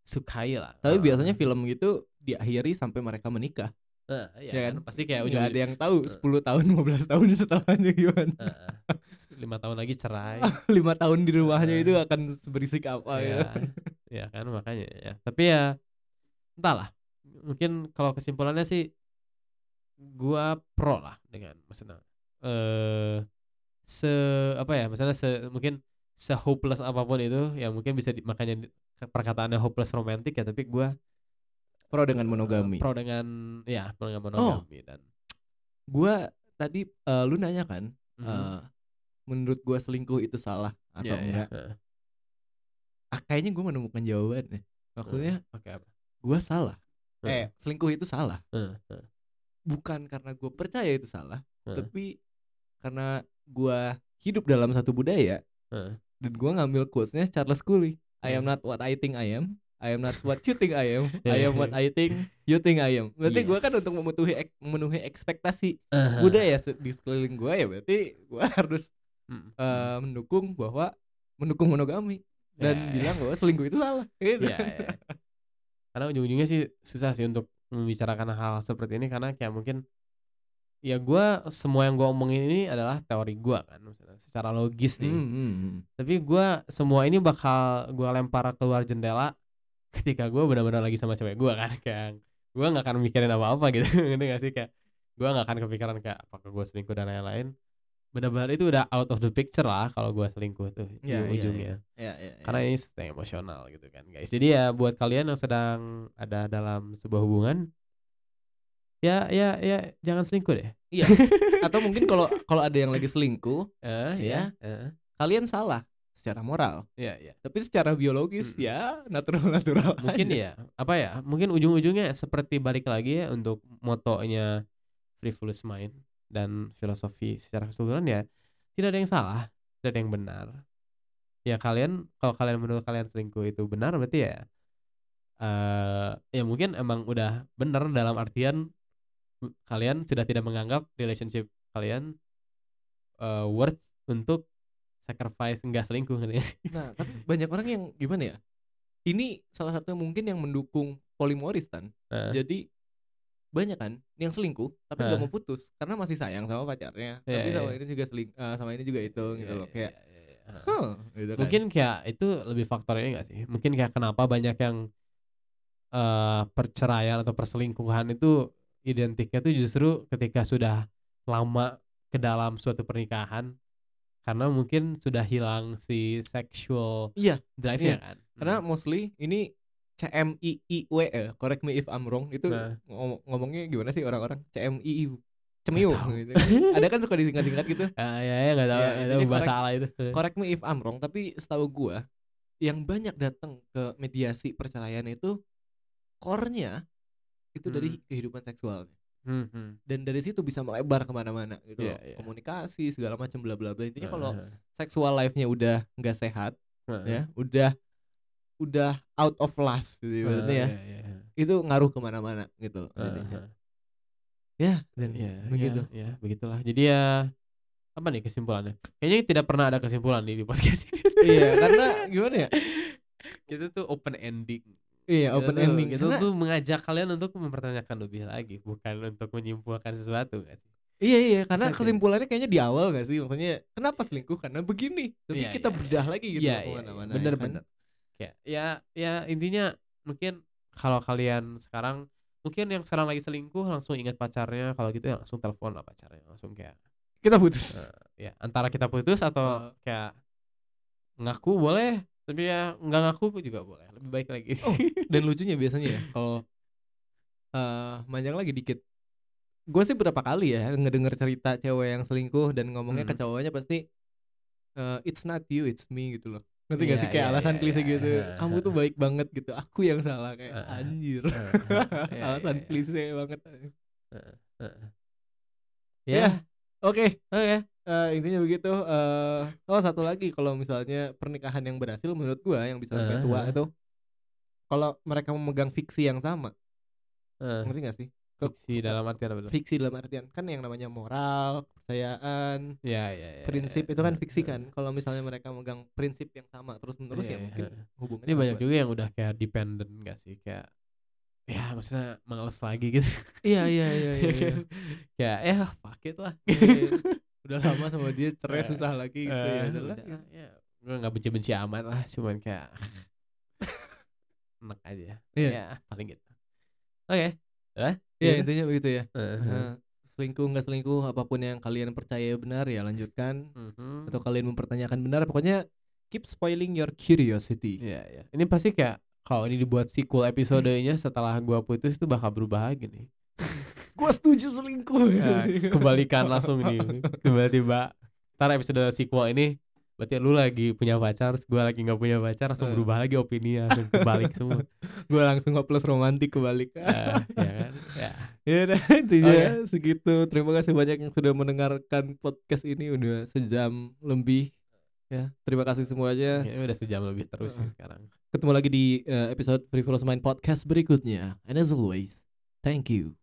sukai lah. Tapi Eh, biasanya film gitu diakhiri sampai mereka menikah. Eh, iya ya kan? kan? pasti kayak nggak ada yang tahu 10 tahun 15 tahun setelahnya gimana? Lima tahun lagi cerai. *laughs* Lima tahun di rumahnya Heeh. itu akan seberisik apa ya ya, ya kan? Makanya ya. Tapi ya entahlah. Mungkin kalau kesimpulannya sih gua pro lah dengan maksudnya eh se apa ya? Misalnya se mungkin se hopeless apa pun itu ya mungkin bisa di, makanya perkataannya hopeless romantic ya tapi gua pro dengan monogami. Pro dengan ya pro dengan monogami dan gua tadi eh, lu nanya kan Mhm. eh, menurut gua selingkuh itu salah atau Iya, iya, enggak? Heeh. ah, kayaknya gua menemukan jawabannya maksudnya oke apa? gua salah. Heeh, eh selingkuh itu salah. Heeh, heeh, bukan karena gua percaya itu salah heeh, tapi karena gua hidup dalam satu budaya. Dan gua ngambil quotesnya Charles Cooley I am Hmm. not what I think I am I am not what you think I am *laughs* I am what I think you think I am berarti gua kan Yes. untuk memenuhi ek- memenuhi ekspektasi Aha. budaya se- di sekeliling gua ya berarti gua *laughs* harus eh, mendukung bahwa mendukung monogami dan Ya, ya. bilang bahwa selingkuh itu salah *laughs* gitu. Iya, iya. Karena ujung-ujungnya sih susah sih untuk membicarakan hal seperti ini karena kayak mungkin ya gua semua yang gua omongin ini adalah teori gua kan secara logis nih. Hmm, hmm, hmm. Tapi gua semua ini bakal gua lempar keluar jendela ketika gua benar-benar lagi sama cewek gua kan kayak gua nggak akan mikirin apa-apa gitu. *laughs* Ngerti gak sih kayak gua nggak akan kepikiran kayak apakah gua selingkuh dan lain-lain. Benar-benar itu udah out of the picture lah kalau gua selingkuh tuh Iya, iya, ujung-ujungnya Ya, ya, ya. karena ini yang emosional gitu kan guys jadi ya buat kalian yang sedang ada dalam sebuah hubungan ya ya ya jangan selingkuh deh. Atau mungkin kalau kalau ada yang lagi selingkuh eh Iya. ya eh, kalian salah secara moral. Ya ya. Tapi secara biologis Mm-mm. ya natural natural *laughs* mungkin ya apa ya mungkin ujung-ujungnya seperti balik lagi ya untuk motonya frivolous mind dan filosofi secara keseluruhan ya tidak ada yang salah tidak ada yang benar. Ya kalian kalau kalian menurut kalian selingkuh itu benar berarti ya eh ya mungkin emang udah benar dalam artian kalian sudah tidak menganggap relationship kalian eh, worth untuk sacrifice nggak selingkuh *laughs* nah tapi banyak orang yang gimana ya ini salah satu mungkin yang mendukung polimoris kan Eh, jadi banyak kan yang selingkuh tapi nggak Hah. mau putus karena masih sayang sama pacarnya Iya, tapi sama iya. ini juga seling eh, sama ini juga itu gitu iya, loh iya, kayak iya, iya, iya. huh, gitu kan. mungkin kayak itu lebih faktor ini gak sih mungkin kayak kenapa banyak yang eh perceraian atau perselingkuhan itu identiknya tuh justru ketika sudah lama ke dalam suatu pernikahan karena mungkin sudah hilang si sexual Iya, drive-nya iya. kan karena Hmm. mostly ini CMIIW eh, correct me if I'm wrong itu Nah. ngom- ngomongnya gimana sih orang-orang CMII cemiu tahu. gitu. ada kan suka disingkat-singkat gitu *laughs* Ah, ya ya nggak tahu Ya, tahu bahasa ala itu correct me if I'm wrong tapi setahu gua yang banyak datang ke mediasi perceraian itu core-nya itu dari kehidupan seksualnya Hmm, hmm. dan dari situ bisa melebar ke mana-mana gitu loh iya. komunikasi segala macam bla bla bla intinya kalau Ah, seksual life-nya udah nggak sehat ah, ya udah udah out of last gitu ibaratnya ya iya, iya, iya. itu ngaruh ke mana-mana gitu loh ah. ya dan Iya, begitu iya, iya, begitulah. Jadi ya apa nih kesimpulannya? Kayaknya tidak pernah ada kesimpulan nih di podcast ini. iya karena gimana ya *laughs* Kita tuh open ending. Iya Kita open tuh- ending karena tuh mengajak kalian untuk mempertanyakan lebih lagi, bukan untuk menyimpulkan sesuatu gak sih? iya iya karena kesimpulannya kayaknya di awal gak sih maksudnya kenapa selingkuh karena begini tapi Iya, kita iya, bedah lagi gitu Iya, iya, iya. ya bener kan? bener. Kayak ya ya intinya mungkin kalau kalian sekarang mungkin yang sekarang lagi selingkuh langsung ingat pacarnya kalau gitu ya langsung telepon lah pacarnya langsung kayak kita putus eh, ya antara kita putus atau Eh. kayak ngaku boleh tapi ya nggak ngaku juga boleh lebih baik lagi Oh, *laughs* dan lucunya biasanya ya kalau eh manjang lagi dikit gue sih berapa kali ya ngedenger cerita cewek yang selingkuh dan ngomongnya ke Hmm. cowoknya pasti eh, it's not you it's me gitu loh ngerti gak Iya, sih kayak iya, alasan iya, klise iya. gitu kamu tuh baik banget gitu aku yang salah kayak Heeh. anjir Eh, eh, *laughs* iya, alasan iya, iya. klise banget ya Ya. Oke. Oke. Eh, intinya begitu. Eh oh satu lagi kalau misalnya pernikahan yang berhasil menurut gua yang bisa sampai tua Eh. itu kalau mereka memegang fiksi yang sama. Eh, ngerti gak sih? Ke- fiksi dalam artian apa fiksi dalam artian kan yang namanya moral kepercayaan ya ya ya prinsip ya, itu kan eh, fiksi eh. kan. Kalau misalnya mereka megang prinsip yang sama terus menerus Iya, ya mungkin iya. hubungannya ini banyak juga yang udah kayak dependent gak sih? Kayak ya maksudnya males lagi gitu iya iya iya *laughs* iya, iya. kayak ya fuck it lah Iya, iya. udah lama sama dia *laughs* cerai Eh, susah lagi gitu ya Eh, udahlah udah, ya gue nggak benci-benci amat lah cuman kayak *laughs* enak aja Iya. ya paling gitu oke? Iya Gitu? intinya begitu ya Eh, Eh, selingkuh nggak selingkuh apa pun yang kalian percaya benar ya lanjutkan mhm. atau kalian mempertanyakan benar pokoknya keep spoiling your curiosity Iya, iya. Ini pasti kayak kalau ini dibuat sequel episodenya setelah gua putus itu bakal berubah lagi nih. *laughs* gua setuju selingkuh Nah, kebalikan langsung nih. Tiba-tiba ntar episode sequel ini berarti lu lagi punya pacar, gua lagi nggak punya pacar, langsung Eh. berubah lagi opini langsung kebalik semua. *laughs* gue langsung plus romantik kebalik Eh, ya kan? Ya. *laughs* ya udah intinya segitu terima kasih banyak yang sudah mendengarkan podcast ini udah sejam lebih ya terima kasih semuanya. Kayaknya udah sejam lebih terus sih sekarang. ketemu lagi di eh, episode Frivolous Mind podcast berikutnya. And as always thank you